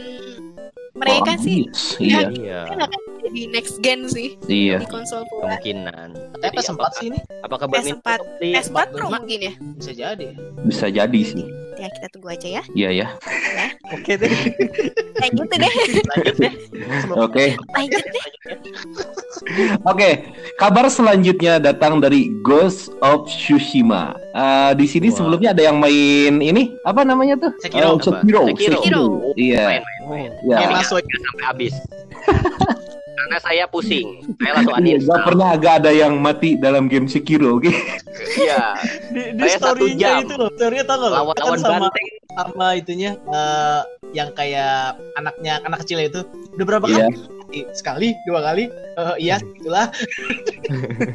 mereka Oh, sih yes. Iya, Iya, kan akan jadi next gen sih iya. di konsol pula. kemungkinan. Jadi PS4 apakah- sih ini Apakah PS4 badminton di PS4 Pro mungkin ya. bisa jadi. Bisa jadi sih. Ya kita tunggu aja ya. Iya ya. Oke deh. Kayak gitu deh. Lanjut deh. Oke. Lanjut deh. Oke, kabar selanjutnya datang dari Ghost of Tsushima. Eh, di sini Wah. sebelumnya ada yang main ini apa namanya tuh? Sekiro. Oh, Sekiro. Apa? Sekiro. Sekiro. Iya. Main, main, main. Iya. Sampai habis. Karena saya pusing. Saya langsung Iya, gak pernah agak ada yang mati dalam game Sekiro, oke? Iya. Di, di Saya satu story-nya jam. itu loh. Story-nya tau gak lo? Lawan-lawan Kan sama, banteng. sama itunya eh, yang kayak anaknya anak kecil itu udah berapa Iya. kali? Sekali dua kali Eh, iya itulah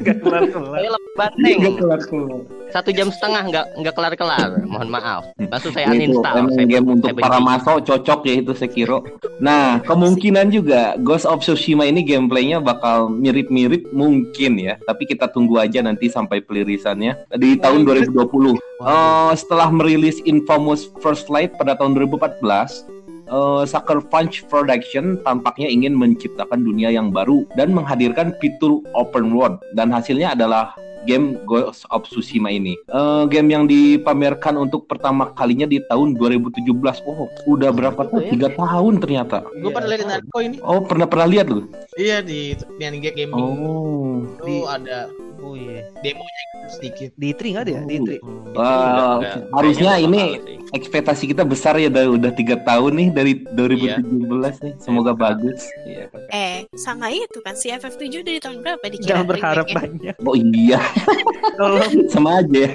Gak kelar-kelar. Saya lebih banteng. Gak kelar-kelar. Satu jam setengah nggak nggak kelar kelar. Mohon maaf. Langsung saya uninstall. Saya, game untuk saya para maso cocok ya itu Sekiro. Nah, kemungkinan juga Ghost of Tsushima ini gameplaynya bakal mirip-mirip mungkin ya. Tapi kita tunggu aja nanti sampai pelirisannya di tahun 2020. Eh, setelah merilis Infamous First Light pada tahun 2014, eh, Sucker Punch Production tampaknya ingin menciptakan dunia yang baru dan menghadirkan fitur open world dan hasilnya adalah game Ghost of Tsushima ini. Eh, game yang dipamerkan untuk pertama kalinya di tahun 2017. Oh, udah berapa tahun? ya. Tiga tahun ternyata. gue pada lihat di Narko ini Oh, pernah pernah lihat lu? iya di game gaming Oh. itu ada Oh iya. demonya gitu sedikit Di Tri nggak ada ya? Di Tri. Wah, Nggak- nggak- harusnya kayaknya ini ekspektasi kita besar ya udah udah tiga tahun nih dari 2017 nih. Semoga Iya. bagus. Iya. Eh, sama itu kan si FF7 dari tahun berapa dikira Jangan berharap remake-nya? banyak. Oh iya, Tolong. sama aja ya.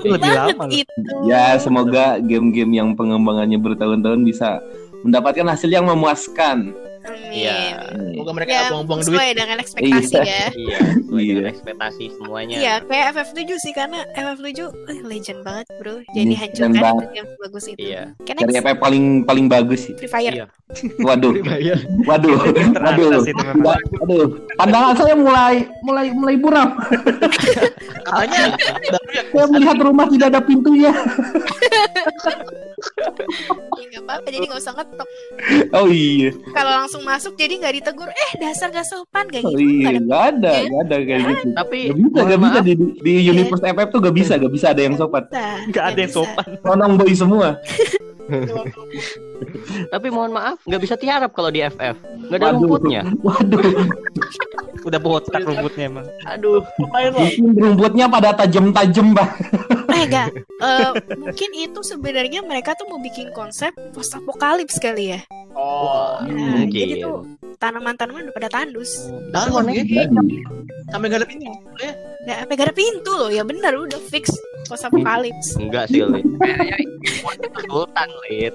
Lebih lama itu. Ya, semoga game-game yang pengembangannya bertahun-tahun bisa mendapatkan hasil yang memuaskan. Amin. Iya. semoga mereka Ya, buang-buang duit sesuai dengan ekspektasi Iya. ya. Iya, sesuai Iya. dengan ekspektasi semuanya. Iya, kayak FF7 sih karena FF7 eh, legend banget, Bro. Jadi Legend hancurkan banget. itu yang bagus itu. Iya. Dari apa yang paling paling bagus sih? Free Fire. Iya. Waduh, waduh, waduh, Teratas itu memang. Nggak, aduh. Pandangan saya mulai mulai mulai buram. katanya ya Saya melihat rumah tidak ada pintunya. Ya, nggak apa-apa, jadi nggak usah ngetok. Oh iya, Kalau langsung masuk jadi nggak ditegur, eh dasar gak sopan gak oh gitu. iya, nggak ada- nggak ada, kayak gitu. Tapi Gak bisa, gak bisa di, di universe FF tuh gak bisa, gak bisa ada yang sopan. Nggak ada yang sopan. Nonong boy semua. tapi mohon maaf nggak bisa tiarap kalau di FF. Nggak ada Waduh. rumputnya. Waduh, Udah botak rumputnya emang. Aduh. mungkin rumputnya pada tajam-tajam bah. Eh enggak, Eh, mungkin itu sebenarnya mereka tuh mau bikin konsep post apokalips kali ya. Oh Nah, Mungkin. jadi tuh tanaman-tanaman udah pada tandus. dalam ya Jadi, sampai nggak ada pintu ya Nggak sampai gak ada pintu loh, ya benar udah fix post apokalips. Enggak sih, Lid. Sultan, Lid.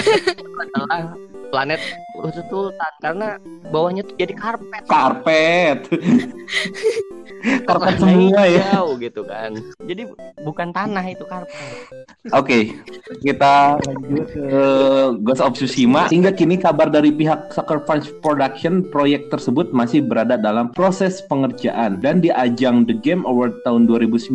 Adalah planet Sultan karena bawahnya tuh jadi karpet. karpet. karpet semua ya. hijau gitu kan. Jadi bukan tanah itu karpet. Oke, kita lanjut ke Ghost of Tsushima. Hingga kini kabar dari pihak Sucker Punch Production, proyek tersebut masih berada dalam proses pengerjaan. Dan di ajang The Game Award tahun 2019,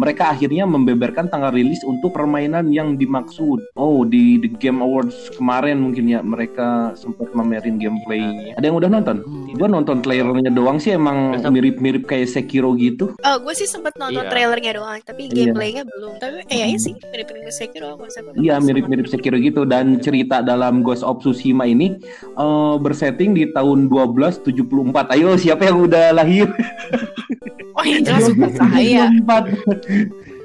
mereka akhirnya membeberkan tanggal rilis untuk permainan yang dimaksud. Oh, di The Game Awards kemarin mungkin ya mereka sempat mamerin gameplaynya. Ada yang udah nonton? Gue nonton trailernya doang sih emang mirip-mirip kayak Sekiro gitu. Oh, gue sih sempet nonton Iya. trailernya doang, tapi Iya. gameplaynya belum. Tapi eh ya sih mirip-mirip Sekiro. Iya mirip-mirip Sekiro gitu dan cerita dalam Ghost of Tsushima ini eh, bersetting di tahun 1274. Ayo siapa yang udah lahir? Oh, yang jelas saya.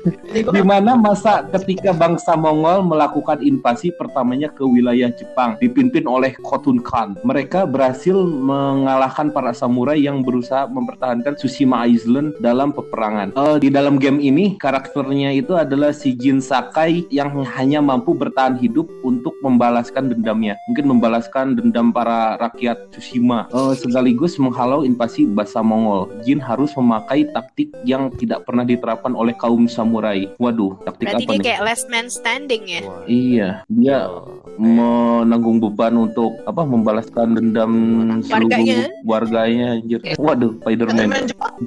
1274. Di mana masa ketika bangsa Mongol melakukan invasi pertamanya ke wilayah Jepang dipimpin oleh Khotun Khan. Mereka berhasil mengalahkan para samurai yang berusaha mempertahankan Tsushima Island dalam peperangan. Eh, di dalam game ini karakternya itu adalah si Jin Sakai yang hanya mampu bertahan hidup untuk membalaskan dendamnya. Mungkin membalaskan dendam para rakyat Tsushima Eh, sekaligus menghalau invasi bangsa Mongol. Jin harus memakai taktik yang tidak pernah diterapkan oleh kaum samurai. Waduh, taktik Berarti apa dia nih? kayak last man standing ya. Wah. Iya, dia Oh. menanggung beban untuk apa membalaskan dendam seluruh Warganya. warganya anjir. Waduh, Spider-Man. main Jepang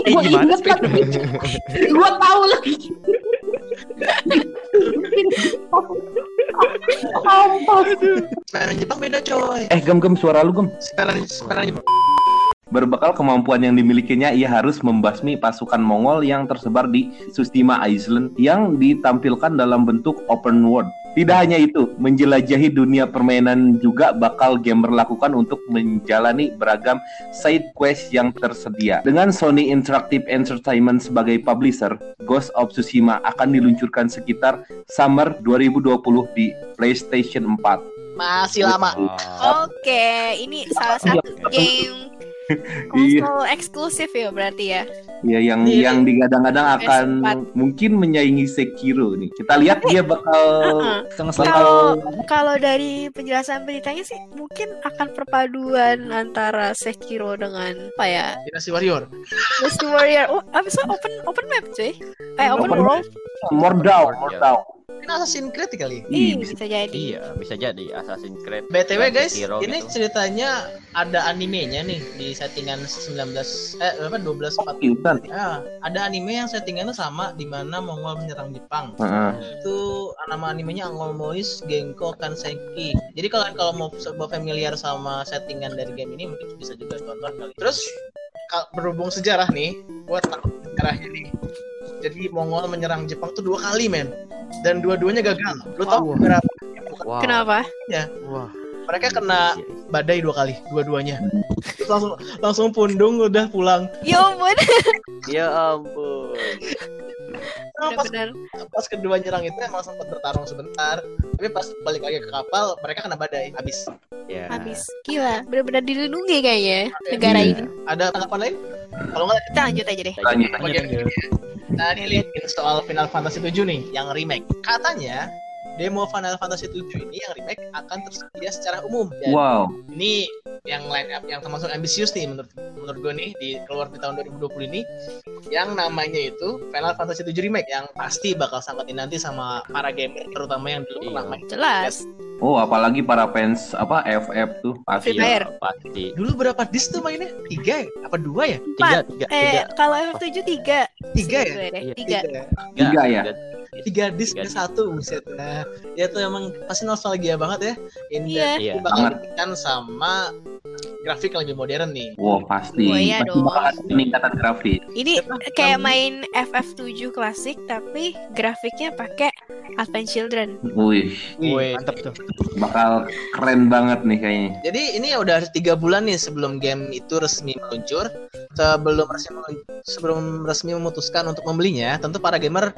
Eh, gimana sih? Gua tahu lagi. oh Spider-Man Jepang beda coy. Eh, gem gem suara lu gem. Spider-Man Spider-Man Jepang. Berbekal kemampuan yang dimilikinya, ia harus membasmi pasukan Mongol yang tersebar di Sustima Island yang ditampilkan dalam bentuk open world. Tidak hanya itu, menjelajahi dunia permainan juga bakal gamer lakukan untuk menjalani beragam side quest yang tersedia. Dengan Sony Interactive Entertainment sebagai publisher, Ghost of Tsushima akan diluncurkan sekitar summer 2020 di PlayStation 4. Masih lama. Oke, ini salah satu game Iya. konsol eksklusif ya berarti ya. Ya yang Iya. yang digadang-gadang akan PS4. mungkin menyaingi Sekiro nih. Kita lihat dia bakal Heeh. Setengah Bakal- Kalau kalau dari penjelasan beritanya sih mungkin akan perpaduan antara Sekiro dengan apa ya? Dynasty Warrior. Dynasty Warrior. Oh, abis itu open open map cuy. Eh open, Open world. Mordau, Mordau. Ini Assassin's Creed kali. Ih, Ih, bisa jadi. Iya, bisa jadi Assassin's Creed. BTW dan guys, Sekiro ini gitu. ceritanya ada animenya nih di settingan 19 eh apa 12 4 Kiltan. Ya, ada anime yang settingannya sama di mana Mongol menyerang Jepang. Heeh. Itu nama animenya Angol Mois Genko Kansenki. Jadi kalian kalau mau familiar sama settingan dari game ini mungkin bisa juga tonton kali. Terus berhubung sejarah nih, buat tahu sejarahnya nih. Jadi Mongol menyerang Jepang tuh dua kali men, dan dua-duanya gagal. Lu tahu berapa? Wow. Kenapa? Wah. Mereka kena badai dua kali, dua-duanya. Terus langsung langsung pundung udah pulang. Ya ampun. Ya ampun. Nah, pas, pas kedua nyerang itu emang sempat bertarung sebentar, tapi pas balik lagi ke kapal mereka kena badai, habis. Ya. Habis. Gila, benar-benar dilindungi kayaknya negara Iya. ini. Ada tanggapan lain? Kalau nggak Kita lanjut aja deh. Lanjut. Lanjut, lanjut. Nah, ini lihat soal Final Fantasy 7 nih, yang remake. Katanya demo Final Fantasy 7 ini yang remake akan tersedia secara umum. Dan Wow. ini yang line up yang termasuk ambisius nih menurut menurut gue nih di keluar di tahun 2020 ini yang namanya itu Final Fantasy 7 remake yang pasti bakal sangat dinanti sama para gamer terutama yang dulu pernah Iya. main. Jelas. Oh, apalagi para fans apa FF tuh pasti. Iya, pasti. Dulu berapa disk tuh mainnya? Tiga ya? Apa dua ya? Tiga, tiga, Eh, tiga. kalau FF7 tiga. Tiga ya? Iya. Tiga. Tiga ya? Tiga disk ke satu buset. Nah, ya tuh emang pasti nostalgia banget ya. Ini Iya. Iya. bakal Banget. diberikan sama grafik yang lebih modern nih. Wow, pasti. Oh, iya pasti dong. bakal ada peningkatan grafis. Ini Siapa? kayak main FF7 klasik tapi grafiknya pakai Advent Children. Wih, Wih, Mantap tuh. bakal keren banget nih kayaknya. Jadi ini udah tiga bulan nih sebelum game itu resmi meluncur. Sebelum resmi sebelum resmi memutuskan untuk membelinya, tentu para gamer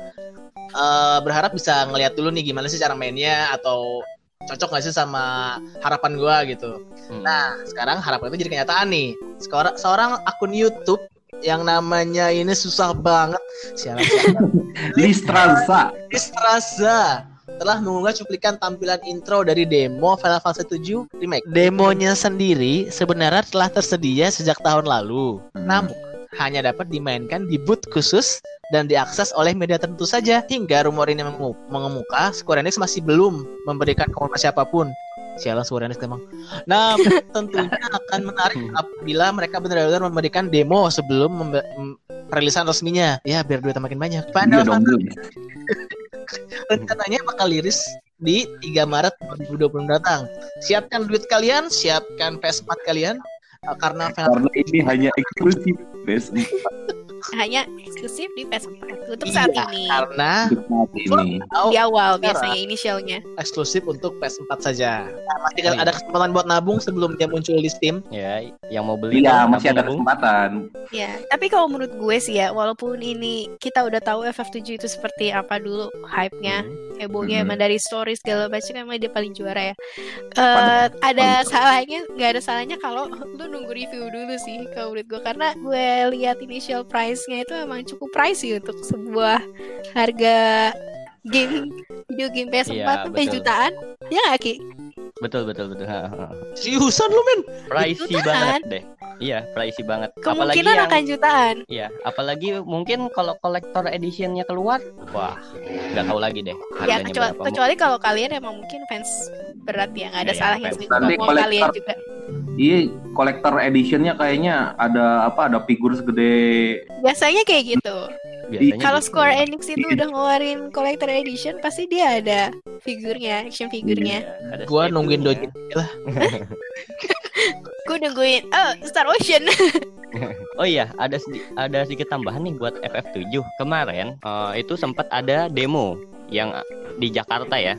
eh, berharap bisa ngeliat dulu nih gimana sih cara mainnya atau cocok nggak sih sama harapan gua gitu. Hmm. Nah, sekarang harapan itu jadi kenyataan nih. Seorang, seorang akun YouTube yang namanya ini susah banget. Sialan sialan. Listranza. Istraza telah mengunggah cuplikan tampilan intro dari demo Final Fantasy 7 Remake. Demonya sendiri sebenarnya telah tersedia sejak tahun lalu. Namun hanya dapat dimainkan di boot khusus dan diakses oleh media tertentu saja. Hingga rumor ini mengemuka, Square Enix masih belum memberikan konfirmasi apa pun. Sialan Square Enix emang. Nah, tentunya akan menarik apabila mereka benar-benar memberikan demo sebelum membe- m- perilisan resminya. Ya, biar duitnya makin banyak. Iya Bun. rencananya bakal liris di 3 Maret 2020 mendatang. Siapkan duit kalian, siapkan PS4 kalian karena Karena ini hanya eksklusif PS4 Hanya eksklusif di PS4 untuk saat Iya, ini. karena saat ini. Di awal biasanya inisialnya. eksklusif untuk PS4 saja. Nah, masih Oh, iya. ada kesempatan buat nabung sebelum dia muncul di Steam. Ya, yang mau beli kan masih ada kesempatan. Ya, tapi kalau menurut gue sih ya, walaupun ini kita udah tahu FF7 itu seperti apa dulu hype-nya, Hmm. hebohnya Mhm. emang dari story segala macam emang dia paling juara ya. Eh Mantap. ada salahnya, nggak ada salahnya kalau lu nunggu review dulu sih kalau menurut gue karena gue lihat initial price-nya itu emang cukup pricey untuk sebuah harga game video game PS4 Iya, sampai betul. jutaan. Ya nggak Ki? Betul, betul, betul. Ha, ha. Seriusan lu, men? Pricey Jutaan. banget deh. Iya, pricey banget. Apalagi Kemungkinan yang akan jutaan. Iya, apalagi mungkin kalau kolektor editionnya keluar, wah, nggak tahu lagi deh Ya harganya kecuali, berapa. kecuali kalau kalian emang mungkin fans berat ya nggak ada Iya, salahnya sih kalau kalian juga. Iya, collector editionnya kayaknya ada apa? Ada figur segede Biasanya kayak gitu. biasanya Kalau gitu. Square Enix itu udah ngeluarin collector edition, pasti dia ada figurnya, action figurnya. Iya, ada Gua nungguin Doji lah. Gue nungguin, oh Star Ocean. Oh iya, ada sedi- ada sedikit tambahan nih buat FF7. Kemarin eh, itu sempat ada demo yang di Jakarta ya.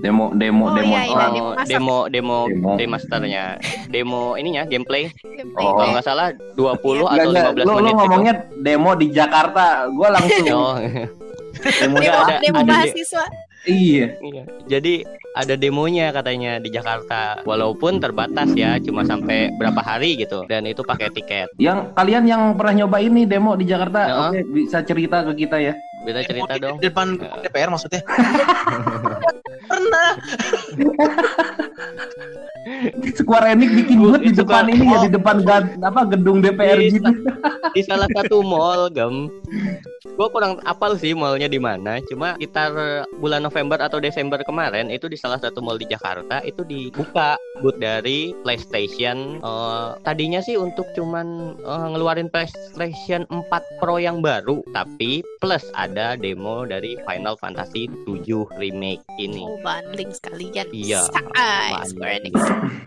Demo demo Oh, demo. iya, iya. Oh, demo demo demo Demo. remasternya. Demo ininya gameplay. Gameplay Oh. Kalau nggak salah 20 Enggak, atau enggak. 15 Lu, lu menit. gitu. ngomongnya demo di Jakarta. Gua langsung Oh, demo Demo, ada- demo ada di- mahasiswa. Iya. iya. Jadi ada demonya katanya di Jakarta. Walaupun terbatas ya, cuma sampai berapa hari gitu. Dan itu pakai tiket. Yang kalian yang pernah nyoba ini demo di Jakarta, Ya. oke bisa cerita ke kita ya. Bisa cerita dong. Di depan Ya. DPR maksudnya. Pernah. Square Enix bikin booth di depan ini ya di depan apa gedung DPR Di- gitu. Di salah satu mall, Gem. Gue kurang apal sih mallnya di mana. Cuma sekitar bulan November atau Desember kemarin itu di salah satu mall di Jakarta itu dibuka booth dari PlayStation. Eh, tadinya sih untuk cuman eh, ngeluarin PlayStation 4 Pro yang baru, tapi plus ada demo dari Final Fantasy 7 remake ini. Oh, bundling sekalian. Iya, Enix.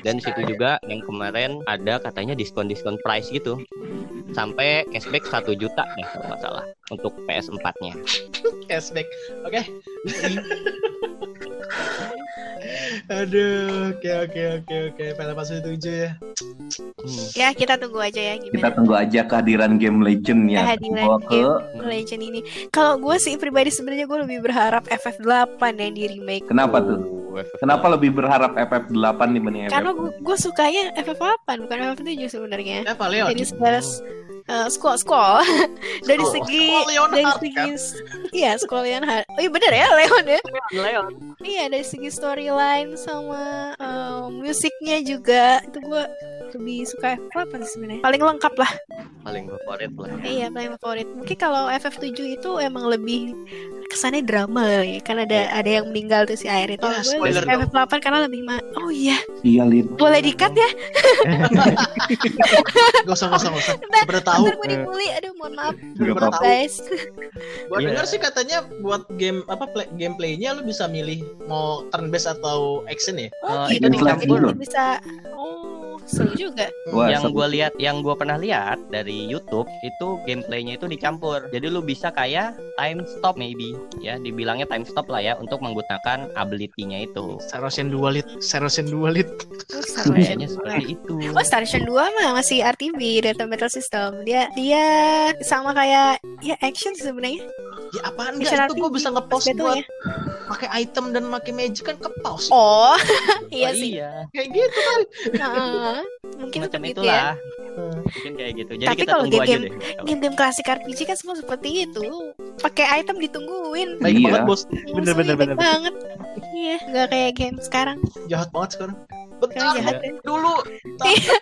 Dan situ juga yang kemarin ada katanya diskon-diskon price gitu. Sampai cashback 1 juta deh kalau nggak salah untuk PS4-nya. Cashback. Oke. Aduh, oke oke oke oke. Final Fantasy 7 ya. Hmm. Ya, kita tunggu aja ya Kita gimana. tunggu aja kehadiran game Legend ya. Kehadiran Gua ke game Legend ini. Kalau gue sih pribadi sebenarnya gue lebih berharap FF8 yang di remake. Kenapa tuh? Oh. Kenapa lebih berharap FF8 dibanding Karena FF? gue gue sukanya FF8 bukan FF7 sebenarnya. Pak Leon. Uh, squall squall dari segi Leonhard, dari kan? segi iya squall Leonhard. Oh iya bener ya Leon ya. Leon. Iya dari segi storyline sama uh, musiknya juga itu gue lebih suka FF8 sih sebenarnya. Paling lengkap lah. Paling favorit lah. Iya paling favorit. Mungkin kalau FF7 itu emang lebih kesannya drama ya kan ada ada yang meninggal tuh si air itu. Ya, gue spoiler suka dong. FF8 karena lebih ma Oh iya, Iya, Lin. boleh dikat ya? Gak usah gak usah gak usah. Tahu. Gue dibully. Aduh, mohon maaf. Gak Sebenarnya apa-apa. tahu. Guys. Gua Iya. dengar sih katanya buat game apa play, gameplaynya lu bisa milih mau turn based atau action ya. Oh, gitu. itu dulu. bisa Oh, seru juga. Wah, yang gue lihat, yang gue pernah lihat dari YouTube itu gameplaynya itu dicampur. Jadi lu bisa kayak time stop maybe, ya dibilangnya time stop lah ya untuk menggunakan ability-nya itu. Sarosian dua lit, Sarosian dua lit. Oh, Kayaknya 2. seperti itu. Oh, Ocean 2 mah masih RTB, Data Battle System. Dia dia sama kayak ya action sebenarnya. Ya apaan enggak itu gua RPG, bisa ngepost buat ya. pakai item dan pakai magic kan ke pause. Oh, iya Oh, sih. Iya, Kayak gitu kan. Mungkin macam seperti itu itulah. ya. Mungkin kayak gitu. Jadi Tapi kita kalau tunggu aja game-game- deh. Game-game klasik RPG kan semua seperti itu. Pakai item ditungguin. Baik Iya. banget bos. Bener, bener, baik bener. banget. Iya, nggak kayak game sekarang. Jahat banget sekarang. Bentar jahat ya. dulu. Iya.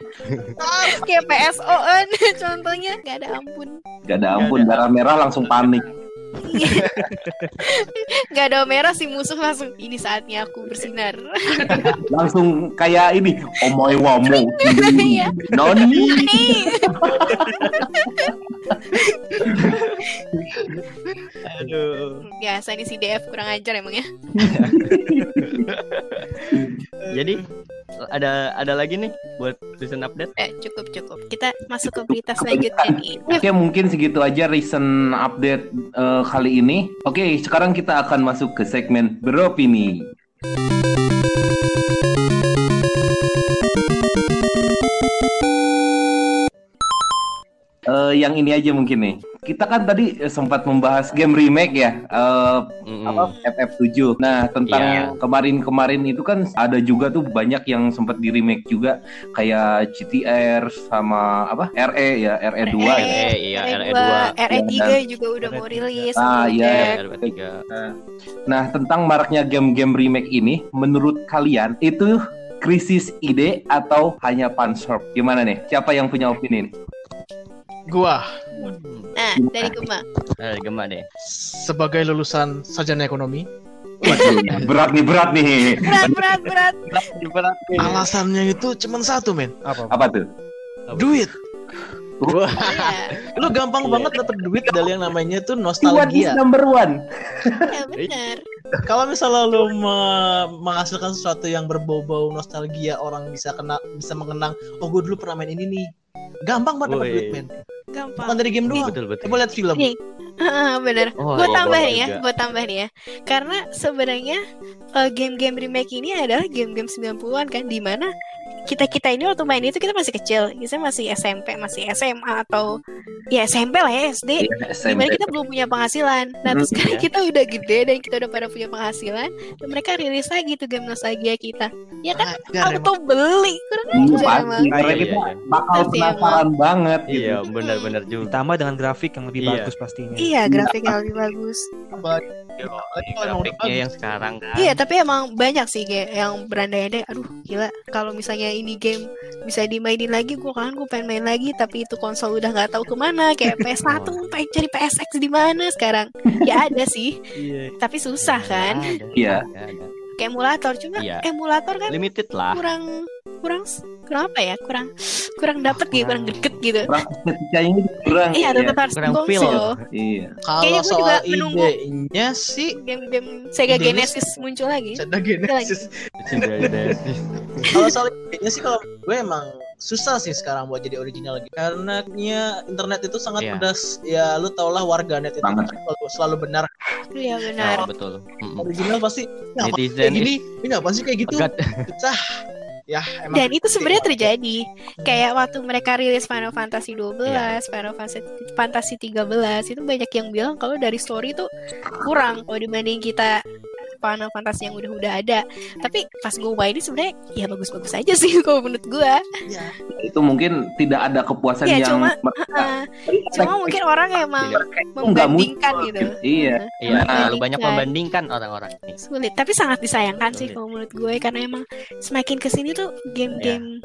Kayak PSO contohnya nggak ada ampun. Gak ada ampun, darah merah langsung panik. Nggak ada merah si musuh langsung ini saatnya aku bersinar. Langsung kayak ini, omoy wamo. Iya. Noni. Aduh. Biasa nih si DF kurang ajar emang ya. Jadi ada ada lagi nih buat season update. Eh, cukup cukup. Kita masuk ke berita selanjutnya nih. Oke, mungkin segitu aja recent update eh, kali ini. Oke, sekarang kita akan masuk ke segmen beropini. Eh, yang ini aja mungkin nih. Kita kan tadi eh, sempat membahas game remake ya, eh, Mm-mm. apa FF7. Nah, tentang Iya. yang kemarin-kemarin itu kan ada juga tuh banyak yang sempat di remake juga kayak GTR sama apa? RE ya, RE2 ya. RE, iya, RE2. RE3 juga udah mau rilis. Ah, iya. RE3. Nah, tentang maraknya game-game remake ini, menurut kalian itu krisis ide atau hanya fanserve? Gimana nih? Siapa yang punya opini nih? Gua Nah, dari Gema. Eh, Gema deh. sebagai lulusan sarjana ekonomi, berat nih, berat nih. Berat, berat, berat. alasannya itu cuma satu men, Apa? Apa tuh? duit. Wah, Iya, lu gampang banget dapet duit dari yang namanya tuh One nostalgia. number one. ya benar. Kalau misalnya lu me- menghasilkan sesuatu yang berbau-bau nostalgia, orang bisa kena bisa mengenang, oh gue dulu pernah main ini nih. Gampang banget dapet Woi. duit, men. Gampang. Bukan dari game doang. betul betul Coba lihat film. Nih. Bener. Oh, gue iya, tambah gua nih ya, gue tambah nih ya. Karena sebenarnya eh, game-game remake ini adalah game-game 90-an kan di mana kita-kita ini waktu main itu kita masih kecil. Kita masih SMP, masih SMA atau ya SMP lah ya SD. Di mana kita belum punya penghasilan. Nah, terus Hmm, sekarang iya. kita udah gede dan kita udah pada punya penghasilan dan mereka rilis lagi tuh game nostalgia kita. Ya kan emang. auto beli. Kurang aja pasti. emang. Karena Iya, kita iya, bakal Pasti penasaran banget gitu. Iya, benar-benar juga. Ditambah dengan grafik yang lebih Iya. bagus pastinya. Iya, grafiknya lebih bagus. Iya, grafiknya bagus. yang sekarang kan. Iya, tapi emang banyak sih kayak yang berandai-andai. Aduh, gila. Kalau misalnya ini game bisa dimainin lagi, gue kan gue pengen main lagi, tapi itu konsol udah nggak tahu ke mana. Kayak PS1, pengen cari PSX di mana sekarang? Ya ada sih, Iya. tapi susah kan. Ada, Iya. Kayak emulator, cuma Iya. emulator kan Limited lah. kurang kurang kurang apa ya? Kurang kurang dapet gitu, kurang deket gitu. Kurang estetikanya ini kurang. Iya, ya. tetap harus kurang konsol. feel. Iya. Kalau Kayaknya gua juga soal menunggu. idenya sih Game-game Sega Genesis muncul lagi. ada Genesis. kalau soal idenya sih kalau gue emang susah sih sekarang buat jadi original lagi karena nya internet itu sangat Iya. pedas ya lu tau lah warga net itu selalu, selalu benar Iya benar. Nah, betul. Mm-mm. original pasti "Ini Netizen kayak gini ini apa sih kayak gitu susah ya emang Dan itu sebenarnya terjadi. Kayak waktu mereka rilis Final Fantasy 12, Final Fantasy Fantasy 13 itu banyak yang bilang kalau dari story itu kurang kalau dibanding kita Final Fantasy yang udah-udah ada. Tapi pas gue mainin sebenarnya ya bagus-bagus aja sih kalau menurut gue. ya, Itu mungkin tidak ada kepuasan Iya, yang cuma- Heeh. Cuma mungkin orang emang nggak membandingkan gitu. Iya. Iya, Nah, terlalu banyak kan. membandingkan orang-orang ini. Sulit, tapi sangat disayangkan sih Sulit. kalau menurut gue karena emang semakin ke sini tuh game-game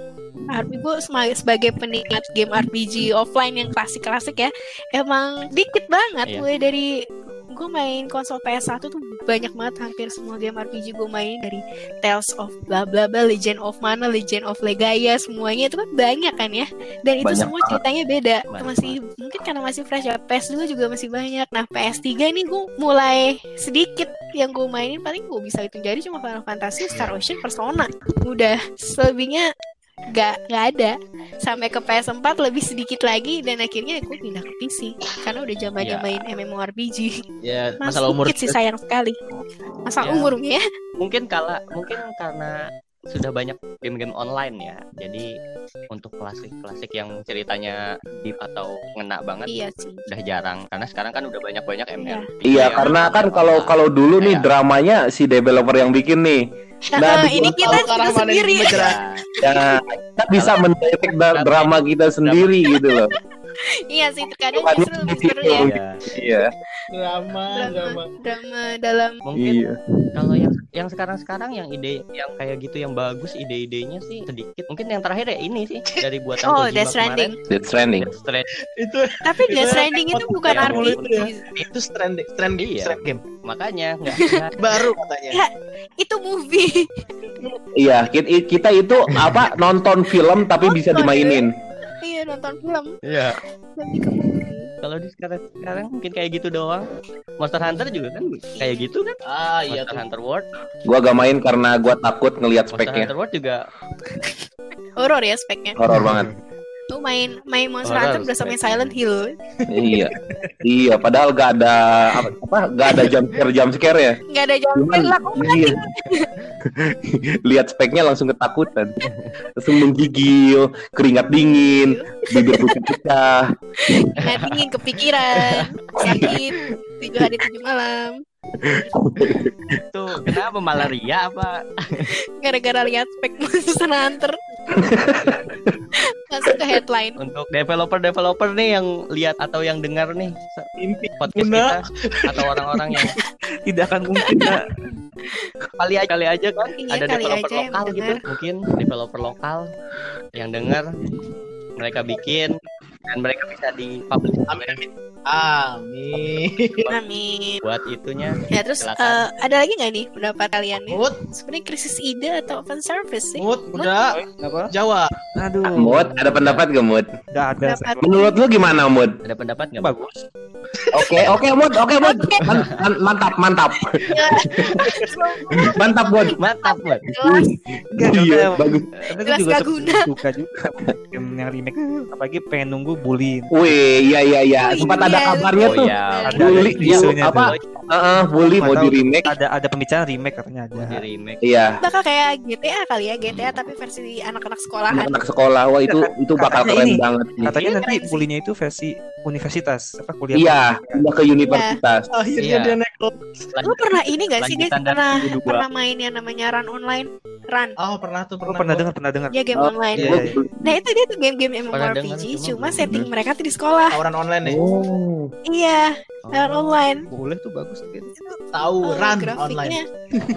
RPG gue sebagai penikmat game RPG offline yang klasik-klasik ya emang dikit banget Iya. mulai dari gue main konsol PS1 tuh banyak banget hampir semua game RPG gue main dari Tales of bla bla bla Legend of Mana Legend of Legaia semuanya itu kan banyak kan ya? Dan itu Banyak semua banget. ceritanya beda. Banyak masih mungkin karena masih fresh ya PS2 juga masih banyak. Nah PS3 nih gue mulai sedikit yang gue mainin paling gue bisa hitung jari cuma Final Fantasy Star Ocean Persona. Udah selebihnya gak, gak ada. Sampai ke PS4 lebih sedikit lagi dan akhirnya gue pindah ke PC karena udah zamannya Ya. main MMORPG. Ya Mas masalah umur sih sayang sekali. Masalah Ya. umurnya. Mungkin kala mungkin karena sudah banyak game-game online ya. Jadi untuk klasik-klasik yang ceritanya deep atau ngena banget iya sih udah jarang karena sekarang kan udah banyak-banyak ML. Iya, karena kan kalau kalau dulu nih Kayak- dramanya si developer yang bikin nih. nah, di- ini kita juga sendiri? Ya, kita bisa mendetek drama kita sendiri gitu loh. iya sih terkadang Bukannya justru lebih di seru ya Iya. Iya. drama drama drama dalam Mungkin Iya. kalau yang yang sekarang-sekarang yang ide yang kayak gitu yang bagus ide-idenya sih sedikit. Mungkin yang terakhir ya ini sih dari buatan oh Kojima Death Stranding. Death Stranding. Itu tapi Death Stranding itu bukan RPG ya. itu trend trend Iya. trend game Makanya nggak baru katanya Ya. itu movie Iya, kita, kita itu apa nonton film tapi bisa dimainin. Iya nonton film Iya. lebih ke movie Kalau di sekarang sekarang mungkin kayak gitu doang. Monster Hunter juga kan kayak gitu kan. ah iya Monster tuh Hunter World. Gua gak main karena gua takut ngelihat Monster speknya. Hunter World juga horor ya speknya Horor banget. Lu main main Monster Horor Hunter berasa main. Silent Hill. iya. Iya, padahal gak ada apa, apa gak ada jump scare jump scare ya. Nggak ada jalan Cuman lah kok iya. Lihat speknya langsung ketakutan. Langsung menggigil, keringat dingin, bibir pecah-pecah. nggak dingin kepikiran sakit tujuh hari tujuh malam tuh kenapa malaria apa? gara-gara lihat spek Monster Hunter langsung ke headline. Untuk developer-developer nih yang lihat atau yang dengar nih mimpi. podcast Guna. kita atau orang-orang yang Tidak akan mungkin Kak. kali aja kali aja kan? Iya, ada kali developer lokal gitu. mungkin developer lokal yang dengar mereka bikin dan mereka bisa di publish amin amin amin amin buat itunya ya terus Silakan. eh, ada lagi nggak nih pendapat kalian nih mood sebenarnya krisis ide atau open service sih mood udah Apa? Jawa Aduh. Mut, ada pendapat gak Mut? Nggak ada. Pendapat. Menurut lu gimana Mut? Ada pendapat nggak? Bagus. Oke, oke Mut, oke man- mantap, mantap. Mantap Mut. Mantap. Nggak, Iya, bagus. karena gue Jelas juga suka juga game yang remake. Apalagi pengen nunggu Bully. Wih, iya iya iya. Oh, Sempat iya, ada kabarnya Oh tuh. iya. Ada Bully ada yang isunya apa? Heeh, bully mau di remake. Ada ada pembicaraan remake katanya ada. Di remake. Iya. Bakal kayak GTA kali ya, GTA tapi versi anak-anak sekolahan. Anak sekolah, wah itu itu bakal keren banget nih. Katanya Iya, nanti bulinya itu versi universitas apa kuliah. Iya, pindah ke universitas. Akhirnya Iya. dia naik lo. Lu pernah ini gak sih guys? Pernah pernah main yang namanya Run Online? Run. Oh pernah tuh Oh, pernah. pernah dengar, pernah dengar. Ya game Oh, online. Iya, iya. Nah itu dia tuh game-game MMORPG, cuma setting mereka tuh di sekolah. Tawuran online nih. Oh. Iya, Run Online. Boleh tuh bagus gitu. Eh, grafiknya. online.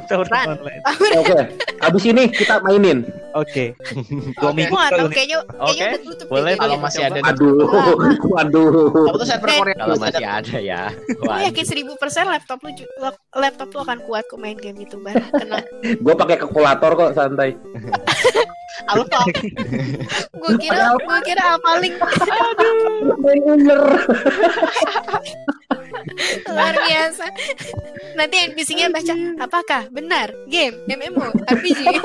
Tahu Run. online. Oke, habis ini kita mainin. Oke. Dua Oke. minggu tahu kayaknya Oke, kayaknya udah tutup boleh Kalau masih ada Aduh, waduh. Apa tuh server Eh, Korea Kalau masih masih ada. ada ya. Gue Wah, yakin seribu persen laptop lu laptop lu akan kuat kok main game itu bar. Tenang. Gue pakai kalkulator kok santai. Alpha. Gue kira gue kira paling Bener. luar biasa. Nanti NPC-nya baca apakah benar game MMO RPG.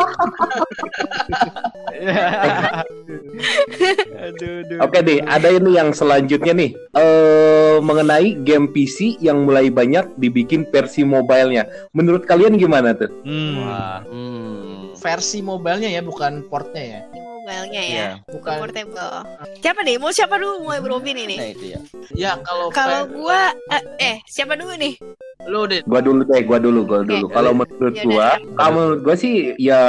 aduh, aduh. Oke deh, ada ini yang selanjutnya nih. Eh mengenai game PC yang mulai banyak dibikin versi mobilenya. Menurut kalian gimana tuh? Hmm. Wah, hmm. Versi mobilenya ya, bukan portnya ya. Mobilenya ya. Iya. Bukan. Portable. Siapa nih? Mau siapa dulu? Mau Bro Bin ini? Nah itu ya. Ya kalau Kalau gua eh, eh siapa dulu nih? lu deh. Gua dulu deh, gua dulu, gua dulu. Kalau menurut Ya gua, kalau menurut gua sih ya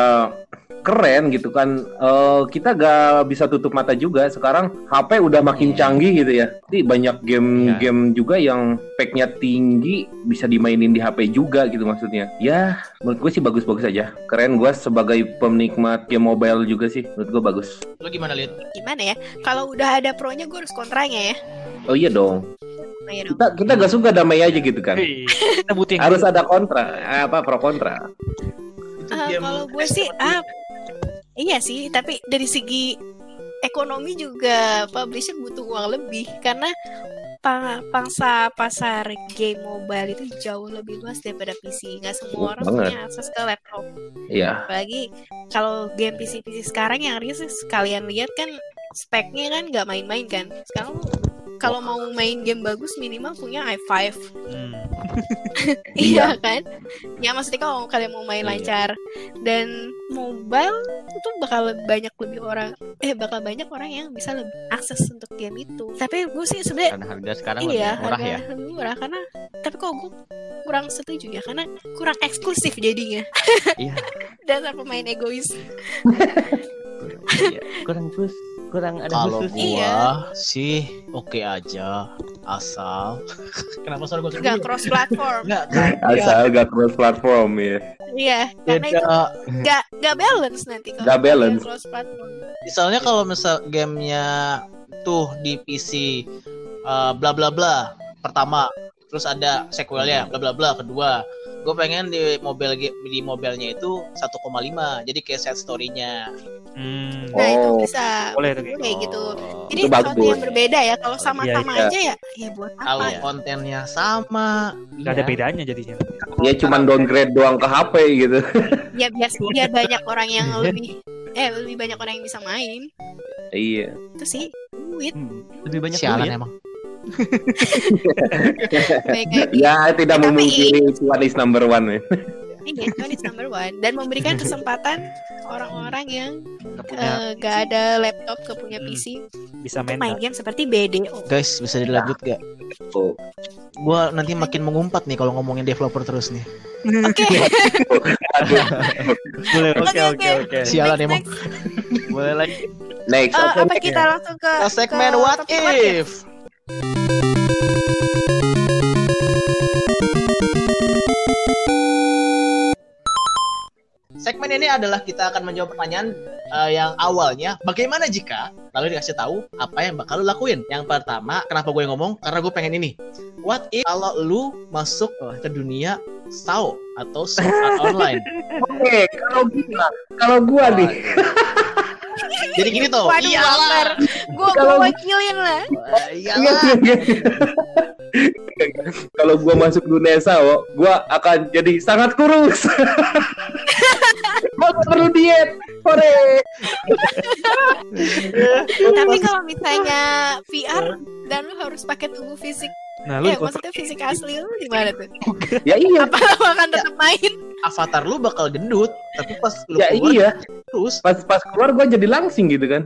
keren gitu kan. Eh kita gak bisa tutup mata juga. Sekarang HP udah makin Hmm. canggih gitu ya. Jadi banyak game-game juga yang speknya tinggi bisa dimainin di HP juga gitu maksudnya. Ya, menurut gue sih bagus-bagus aja. Keren gua sebagai penikmat game mobile juga sih. Menurut gua bagus. Lu gimana lihat? Gimana ya? Kalau udah ada pro-nya gue harus kontranya ya. Oh iya dong. Oh, iya dong. Kita kita gak suka damai aja gitu kan. Kita butuh Harus ada kontra, eh, apa pro kontra. Game kalau gue sih ah iya sih tapi dari segi ekonomi juga publisher butuh uang lebih karena pangsa pasar game mobile itu jauh lebih luas daripada PC nggak semua orang banget. punya akses ke laptop Iya. apalagi kalau game PC PC sekarang yang rilis kalian lihat kan speknya kan nggak main-main kan sekarang kalau mau main game bagus minimal punya i5 Hmm. Iya kan? Ya maksudnya kalau kalian mau main Iya. lancar dan mobile itu bakal banyak lebih orang eh bakal banyak orang yang bisa lebih akses untuk game itu. Tapi gue sih sebenarnya Karena harga sekarang iya lebih murah harga ya. lebih murah karena tapi kok gue kurang setuju ya karena kurang eksklusif jadinya Iya. dasar pemain egois. Iya. Kurang plus, kurang ada Kalau khusus. gua Iya. sih oke aja asal kenapa suara gua Gak cross platform. Enggak, kan? Asal gak cross platform ya. Iya, karena itu Beda. gak gak balance nanti kalau Nggak balance. cross platform. Misalnya kalau misal gamenya tuh di PC eh, bla bla bla pertama, terus ada sequelnya bla bla bla kedua. Gue pengen di mobile ga- di mobilenya itu 1,5 jadi kayak set story-nya. Hmm. Nah, itu Oh. bisa Boleh tuh kayak gitu. Oh. Jadi Itu sesuatu bagus. yang berbeda ya. Kalau sama-sama Iya, iya. aja ya, ya buat Kalau apa? Iya. kontennya sama, Gak ada iya. bedanya jadinya. Ya cuman downgrade doang ke HP gitu. Ya biar biar banyak orang yang lebih eh lebih banyak orang yang bisa main. iya. Itu sih duit. Hmm. Lebih banyak Sialan duit. emang. Baik Ya tidak Tapi- memungkiri cuan is number one. ya. ini itu is number one dan memberikan kesempatan orang-orang yang punya eh, gak ada laptop, gak punya Hmm. PC bisa main. main game seperti BDO. Guys, bisa dilanjut gak? Oh. Gua nanti makin mengumpat nih kalau ngomongin developer terus nih. Oke. Boleh. Oke, Oke, oke, oke. oke. Sialan emang. next. Boleh lagi. Next. Oke, apa kita langsung ke Ke segmen ke What topik what if? Segmen ini adalah kita akan menjawab pertanyaan eh, yang awalnya bagaimana jika lalu dikasih tahu apa yang bakal lu lakuin. Yang pertama, kenapa gue ngomong? Karena gue pengen ini. What if kalau lu masuk ke dunia SAO atau Art Online? Oke, kalau gua, kalau gua nih, Jadi gini tuh. Waduh, iyalah. Gue Kalau- wakilin lah. Eh, Iyalah. Kalau gua masuk dunia SAO, gua akan jadi sangat kurus. Gua perlu diet. Hore. Tapi kalau misalnya VR dan lu harus pakai tubuh fisik, Nah, lu di maksudnya fisik asli lu gimana tuh? Ya iya, Apa lu akan tetap main? Avatar lu bakal gendut, tapi pas lu ya keluar iya. terus Pas pas keluar gua jadi langsing gitu kan.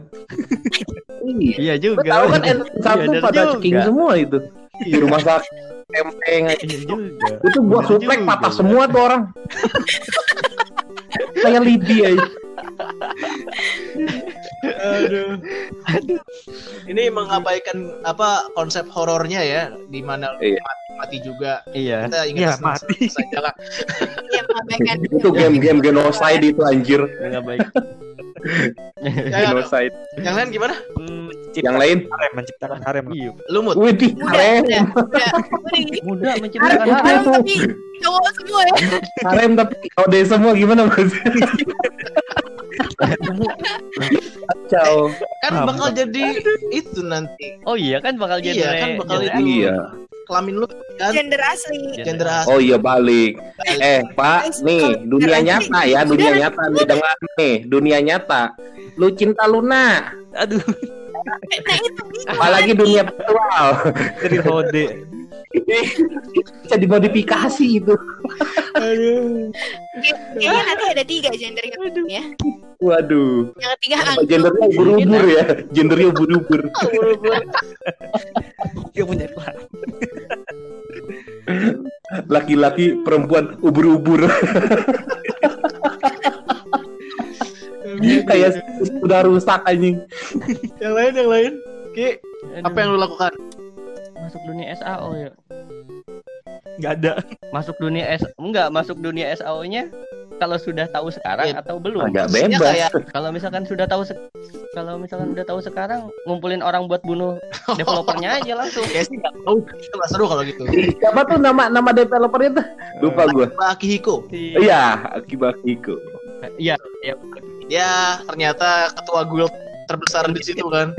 iya. Iya Lu juga. tahu kan N1 Iya, pada ceking semua itu. Di rumah sakit tempeng aja. Iya juga. Itu gua suplek patah semua tuh orang. Kayak lidi aja. Aduh. Ini mengabaikan apa konsep horornya ya, di mana Iya. mati, mati juga. Iya. Kita ingat Iya, senang- mati. senang saja lah. Yang mengabaikan Itu game-game genocide itu anjir. Nggak baik. Ya, Genocide. yang lain gimana? Hmm, Yang lain, harem, menciptakan harem. Iya. Lu mut. widih, muda, harem. muda, menciptakan Harem. harem tapi cowok semua ya. Harem tapi kode semua gimana mas? Kacau. Kan bakal jadi itu nanti. Oh iya kan bakal jadi Iya, kan bakal jadi- itu. Iya. Kelamin lu kan Gender asli. gender asli. Oh iya balik. Eh Pak, nih dunia nyata ya, dunia nyata nih dengar nih, dunia nyata. Lu cinta Luna, Aduh, Nah itu bisa. apalagi dunia virtual. dari Hode. Bisa dimodifikasi itu. Kayaknya nanti ada tiga gendernya ya. Waduh. Yang ketiga anggur. gendernya ubur-ubur ya? Gendernya ubur-ubur. Dia punya kelas. Laki-laki, perempuan ubur-ubur. Kayak sudah rusak anjing. Yang lain, yang lain. Ki, apa yang lu lakukan? Masuk dunia SAO ya? Nggak ada. Masuk dunia S enggak masuk dunia SAO-nya kalau sudah tahu sekarang Iya. atau belum? Agak Maksudnya bebas. kayak Kalau misalkan sudah tahu se- kalau misalkan udah tahu sekarang ngumpulin orang buat bunuh developernya aja langsung. kayak sih nggak tahu. Itu nggak seru kalau gitu. Siapa tuh nama nama developernya tuh? Lupa gua. Pak Akihiko. Iya, Akiba Hiko. Iya, iya. Ya, ternyata ketua guild terbesar di situ kan.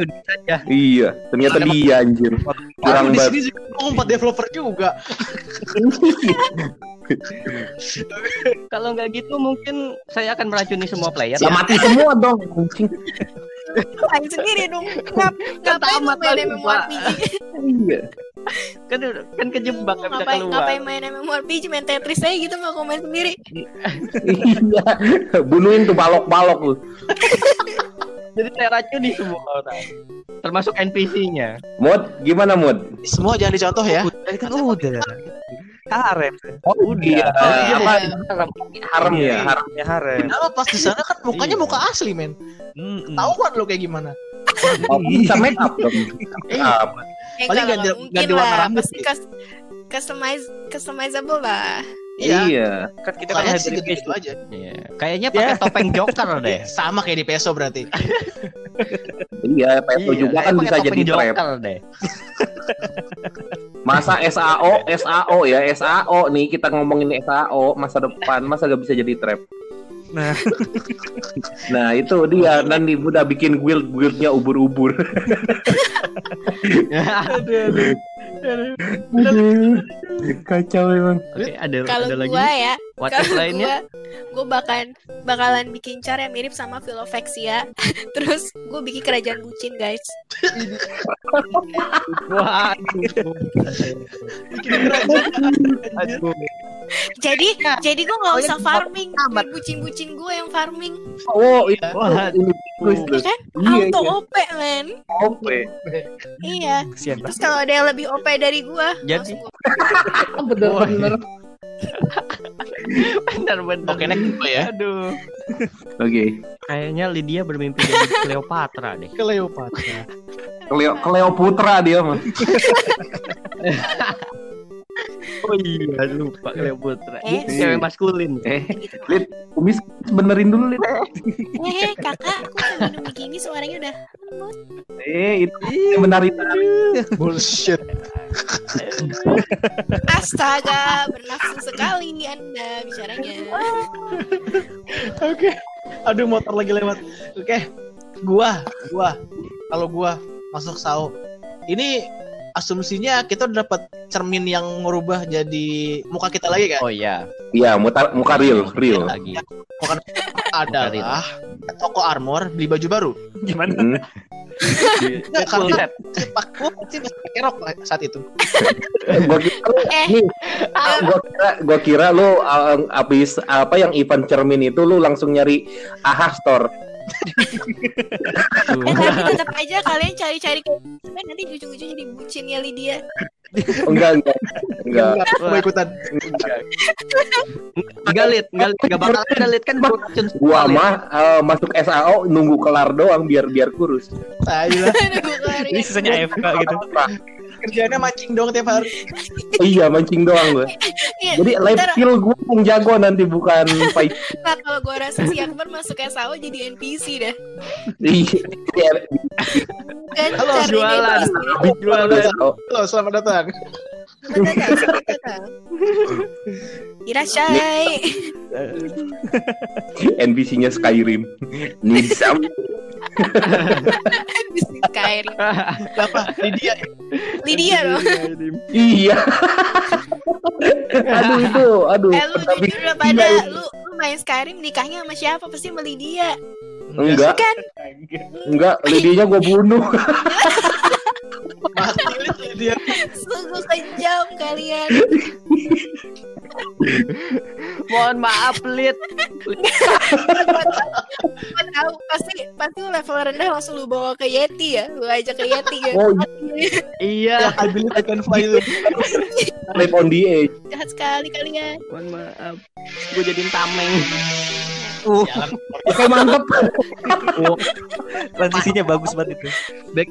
Iya, ternyata dia anjir. Kurang di sini juga oh, empat developer juga. Kalau nggak gitu mungkin saya akan meracuni semua player. Ya mati semua dong. Main sendiri dong. Ngap, ngapain lu main MMORPG? Iya. Kan kan kejebak nggak bisa Ngapain, keluar. ngapain main MMORPG? Main Tetris aja gitu nggak mau main sendiri. Iya. Bunuhin tuh balok-balok lu. Jadi saya racuni semua orang. Termasuk NPC-nya. Mod, gimana mod? Semua jangan dicontoh ya. Udah kan udah. Harem. Oh, iya. Oh, iya, apa? iya. Haram ya, haram. Ya harem. Kenapa pas di sana kan mukanya Iya. muka asli men. Mm-mm. Tahu kan lo kayak gimana? Oh, bisa make up dong. Up. Eh, Paling ganti- ganti warna rambut customize customizable lah. Iya. Iya. Kan kita kan sih hybrid gitu, case. aja. Iya. Kayaknya pakai topeng Joker deh. Sama kayak di peso berarti. Iya, Peso Iya, juga kan bisa jadi trap. Deh. Masa SAO, SAO ya, SAO nih kita ngomongin SAO masa depan, masa gak bisa jadi trap. Nah. Nah itu dia nanti udah bikin guild guildnya ubur-ubur. Kacau emang. Oke, ada Kalau ada lagi. gua ya, What if kalau lainnya? gua, gua bakalan bakalan bikin cara yang mirip sama Philofexia. Terus gue bikin kerajaan bucin, guys. Wah. Jadi, jadi gue nggak usah farming. bucin-bucin gue yang farming, Oh iya, Wah, ini bagus ya tuh. kan? Iya, Auto iya. OP, men. Oke. Iya. Terus kalau ada yang lebih OP dari gue, Jadi- Bener-bener. benar-benar. Oke, next gue ya. Aduh. Oke. Kayaknya Lydia bermimpi jadi Cleopatra deh. Cleopatra. Cleo, Cleo Putra dia mah. Oh iya, lupa Cleopatra. Eh, Itu cewek maskulin. Eh, Lid, kumis benerin dulu Lid. eh kakak, aku udah minum begini suaranya udah lembut. Eh, itu itu. Bullshit. Astaga, bernafsu sekali anda bicaranya. Oke. Aduh motor lagi lewat. Oke. gua, gua, kalau gua masuk SAO, ini asumsinya kita udah dapat cermin yang merubah jadi muka kita lagi kan? Oh iya. Iya, muka, muka real, real. Lagi. Bukan adalah toko armor beli baju baru. Gimana? Hmm. Enggak, Full karena gua pasti masih pakai rok saat itu. Gua kira, Eh. gua kira, gua kira lu abis apa yang event cermin itu lu langsung nyari AHA store. Eh tapi tetap aja kalian cari-cari kan nanti ujung-ujung jadi bucinnya Lydia. Enggak, enggak. Enggak. Enggak, gua ikutan. Enggak lit, enggak lit, enggak bakal ada lit kan gua racun Gua mah uh, masuk SAO nunggu kelar doang biar biar kurus. Tai lah. Aduh, gua Ini sisanya AFK gitu. Kerjanya mancing dong tiap hari. iya, mancing doang gua. Iya, Jadi life skill gua yang jago nanti bukan fight. Nah, kalau gua rasa si Akbar masuk SAO jadi NPC dah. Iya. Kan Halo, jualan. Jualan. Halo, selamat datang. Irashai. NPC-nya Skyrim. Need some. Bisnis Skyrim. Siapa? Lydia. Lydia dong. Iya. aduh itu, aduh. Eh lu Tapi jujur udah pada lu lu main Skyrim nikahnya sama siapa? Pasti sama Lydia. enggak, Kan? enggak, lidinya gua bunuh. Mati. Sungguh kejam kalian. Mohon maaf lit. Tahu pasti pasti level rendah langsung lu bawa ke Yeti ya. Lu ajak ke Yeti kan. Oh, Iya. I believe I can fly live on the edge. Jahat sekali kalian. Mohon maaf. Gue jadiin tameng. Oke, mantep. Transisinya bagus banget itu.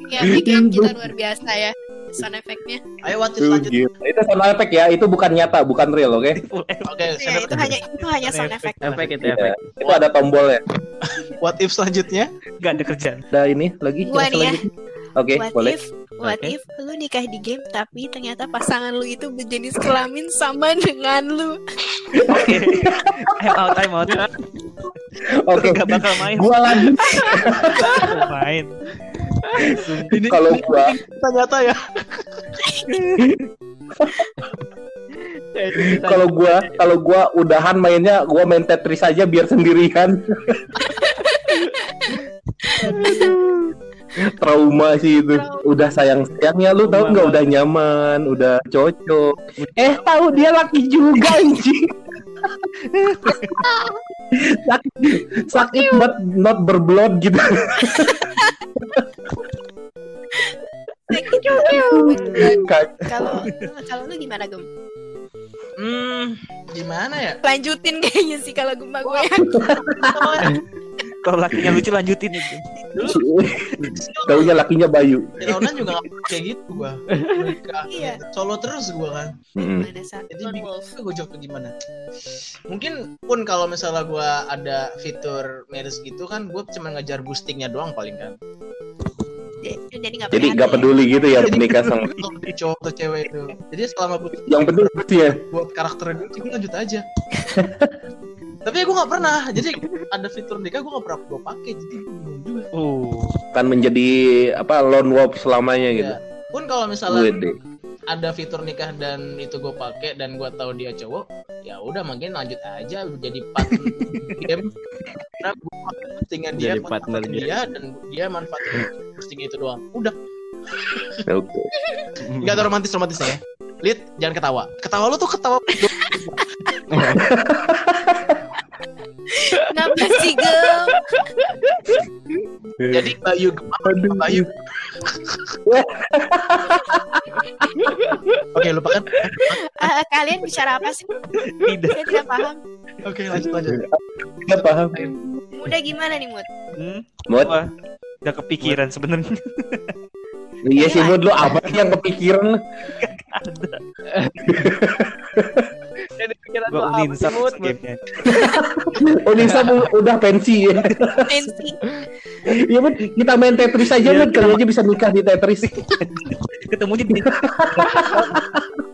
Ya, ini game kita luar biasa ya. Sound effect-nya. Ayo what if Tuh, lanjut. gila. Itu sound effect ya, itu bukan nyata, bukan real, oke? Oke, Ya, saya itu hanya itu hanya sound effect. Efek itu Iya. efek. Itu ada tombolnya. what if selanjutnya? Gak ada kerjaan. Ada ini lagi Gua yang nih ya. selanjutnya. Oke, What boleh. if What Oke. if lu nikah di game tapi ternyata pasangan lu itu berjenis kelamin sama dengan lu. Oke. I'm out, I'm out. Oke. Gak bakal main. Gua lagi main. Ini kalau gua ternyata ya. kalau gua kalau gua udahan mainnya gua main Tetris aja biar sendirian. Trauma sih itu. Udah sayang sayangnya lu tahu nggak udah nyaman, udah cocok. Eh tahu dia laki juga anjing. sakit, sakit but not berblood gitu. Kalau kalau lu gimana gem? Hmm, gimana ya? Lanjutin kayaknya sih kalau gempa gue. Kalau lakinya lucu lanjutin itu. Taunya lakinya Bayu. Raunan juga kayak gitu gua. Iya. Solo terus gua kan. Mana saat Jadi bingung gua jawab gimana. Mungkin pun kalau misalnya gua ada fitur marriage gitu kan, gua cuma ngejar boostingnya doang paling kan. Jadi nggak Jadi peduli gitu ya menikah sama cowok atau cewek itu. Jadi selama yang penting ya. buat karakter gue gue lanjut aja. Tapi gue nggak pernah. Jadi ada fitur nikah gue nggak pernah gue pakai. Jadi bingung juga. Oh. kan menjadi apa lone wolf selamanya gitu. Ya. Pun kalau misalnya Wede. ada fitur nikah dan itu gue pakai dan gue tahu dia cowok, ya udah mungkin lanjut aja jadi partner game. Karena gue postingan dia, Jadi partner dia dan dia manfaatin posting itu doang. Udah, Oke. nggak ada romantis romantisnya ya. Lid, jangan ketawa. Ketawa lu tuh ketawa. Kenapa sih gem? Jadi Bayu gemar, Bayu. Oke, lupakan. Ah, kalian bicara apa sih? Tidak. Saya tidak paham. Oke, lanjut lanjut. Kita paham. Muda gimana nih Mut? Hmm. Mut. Udah kepikiran sebenarnya. iya sih Mut lu apa sih yang kepikiran? Jadi pikiran Gua lu apa unin sih, satu Mut? Mut? gamenya. Oh mu- udah pensi ya. Tensi. Iya Mut, kita main Tetris aja Iya, Mut, kali aja bisa nikah di Tetris. Ketemunya di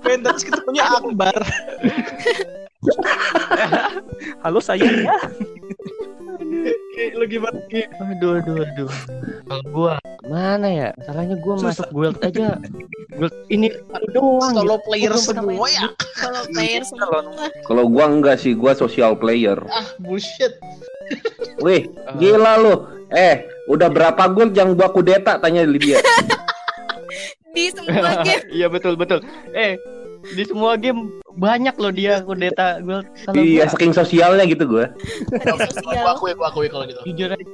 Main terus ketemunya Akbar. Halo saya ya. Lu gimana? Ki? Aduh, aduh, aduh. Kalau gua mana ya? Salahnya gua Susah. masuk guild aja. Guild ini doang. Solo gitu. player semua ya. Kalau player semua. Kalau gua enggak sih, gua social player. Ah, bullshit. Wih, gila lu. Eh, udah berapa gol yang gua kudeta tanya Lydia. di semua game. Iya betul betul. Eh di semua game banyak loh dia kudeta guild. Kalau Iya, gua saking sosialnya gitu Gua sosial. akui, gua akui kalau gitu. jujur aja,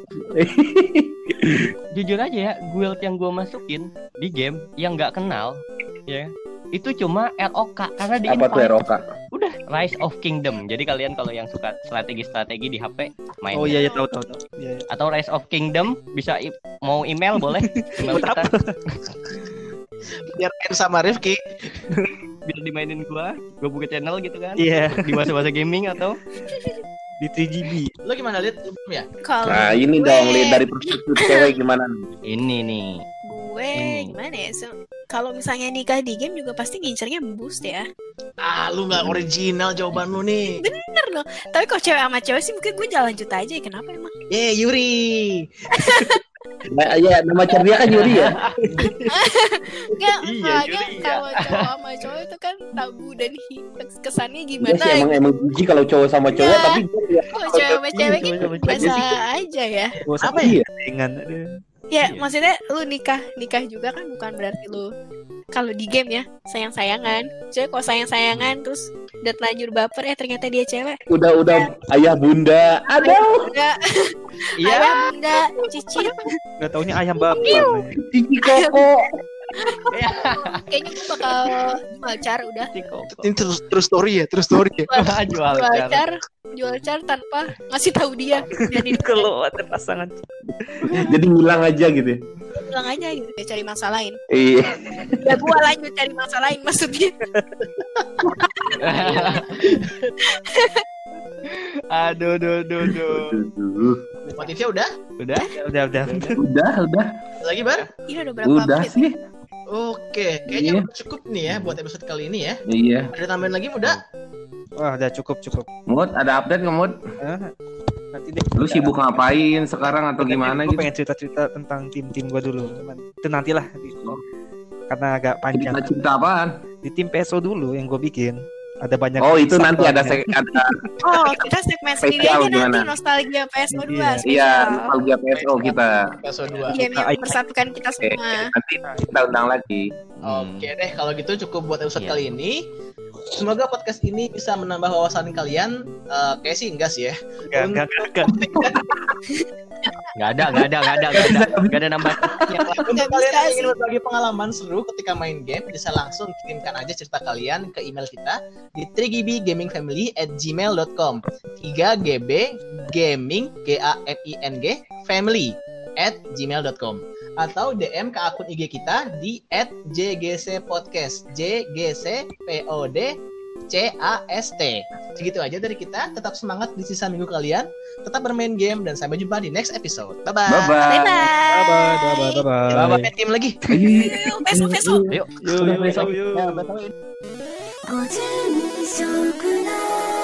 jujur aja ya, guild yang gua masukin di game yang nggak kenal, ya itu cuma ROK karena di Apa tuh. Eroka? Udah Rise of Kingdom. Jadi kalian kalau yang suka strategi-strategi di HP main. Oh iya iya tahu tahu tahu. Iya. iya. Atau Rise of Kingdom bisa mau email boleh. Email kita Biar sama Rifki. Biar dimainin gua, gua buka channel gitu kan. Iya, Di masa-masa gaming atau di 3GB. Lu gimana, belum ya? Kalau Nah, ini gue- dong Lid dari perspektif cewek gimana nih? ini nih. gue Ini. gimana ya? So, kalau misalnya nikah di game juga pasti gincernya boost ya. Ah, lu nggak original jawaban lu nih. Bener loh. Tapi kalau cewek sama cewek sih mungkin gue jalan lanjut aja ya. Kenapa emang? Ye, Yuri. Nah, ya nama cerdia kan Yuri ya. Enggak, Iya, soalnya iya. kalau cowok sama cowok itu kan tabu dan kesannya Iya gimana sih emang ya. emang jijik kalau cowok sama cowok Iya. tapi gua ya, Kalau cewek sama cewek Iya, kan cowok sama biasa cewek. aja ya. Apa ya? aduh. Ya, Iya. maksudnya lu nikah, nikah juga kan bukan berarti lu kalau di game ya sayang-sayangan. Cewek kalau sayang-sayangan terus udah terlanjur baper eh ternyata dia cewek. udah udah ayah bunda. Aduh, Udah Iya. ayah bunda cicit Nggak taunya ayam bapak. cici koko. Kayaknya gue bakal jual car udah Ini terus terus story ya, terus story ya. jual jual cara. car jual car tanpa ngasih tahu dia jadi Kalau ada pasangan Jadi ngilang aja gitu. bilang aja gitu dia cari masalah lain Iya. ya gue lanjut cari masalah lain maksudnya aduh, aduh, aduh, aduh. Aduh. Motifnya udah? Udah? udah udah. Udah, udah. Lagi, Bar? ini udah berapa Udah menit sih. Oke, kayaknya Iya. udah cukup nih ya buat episode kali ini ya. Iya. Ada tambahan lagi muda? Wah, udah cukup cukup. Mut, ada update nggak? Hah? Nanti deh. Lu sibuk ngapain sekarang atau gimana Gue gitu? pengen cerita-cerita tentang tim-tim gue dulu. Cuman itu nantilah. Karena agak panjang. Cerita cinta apaan? Di tim PSO dulu yang gue bikin. Ada banyak Oh, itu nanti ada sek- ada oh kita segmen sendiri aja nanti gimana? nostalgia PSO 2 Iya. Iya, nostalgia PSO kita. Episode 2. game yang mempersatukan kita semua nanti kita undang lagi. Oke deh, kalau gitu cukup buat episode Iya. kali ini. Semoga podcast ini bisa menambah wawasan kalian. Eh, kayak sih enggak sih ya. Enggak, enggak, enggak, enggak. Nggak ada, nggak ada, nggak ada, nggak ada, nggak ada nambah. Untuk kalian yang ingin berbagi pengalaman seru ketika main game, bisa langsung kirimkan aja cerita kalian ke email kita di 3gbgamingfamily at gmail.com 3gb gaming g a m i n g family at gmail.com atau DM ke akun IG kita di @jgcpodcast. JGC POD C A S T. Segitu aja dari kita. Tetap semangat di sisa minggu kalian. Tetap bermain game dan sampai jumpa di next episode. Bye bye. Bye bye. Bye bye. Bye bye. Bye eh, bye. Bye bye. Bye bye. lagi. Besok besok. Yuk. Yuk. Yuk. Yuk. Bye bye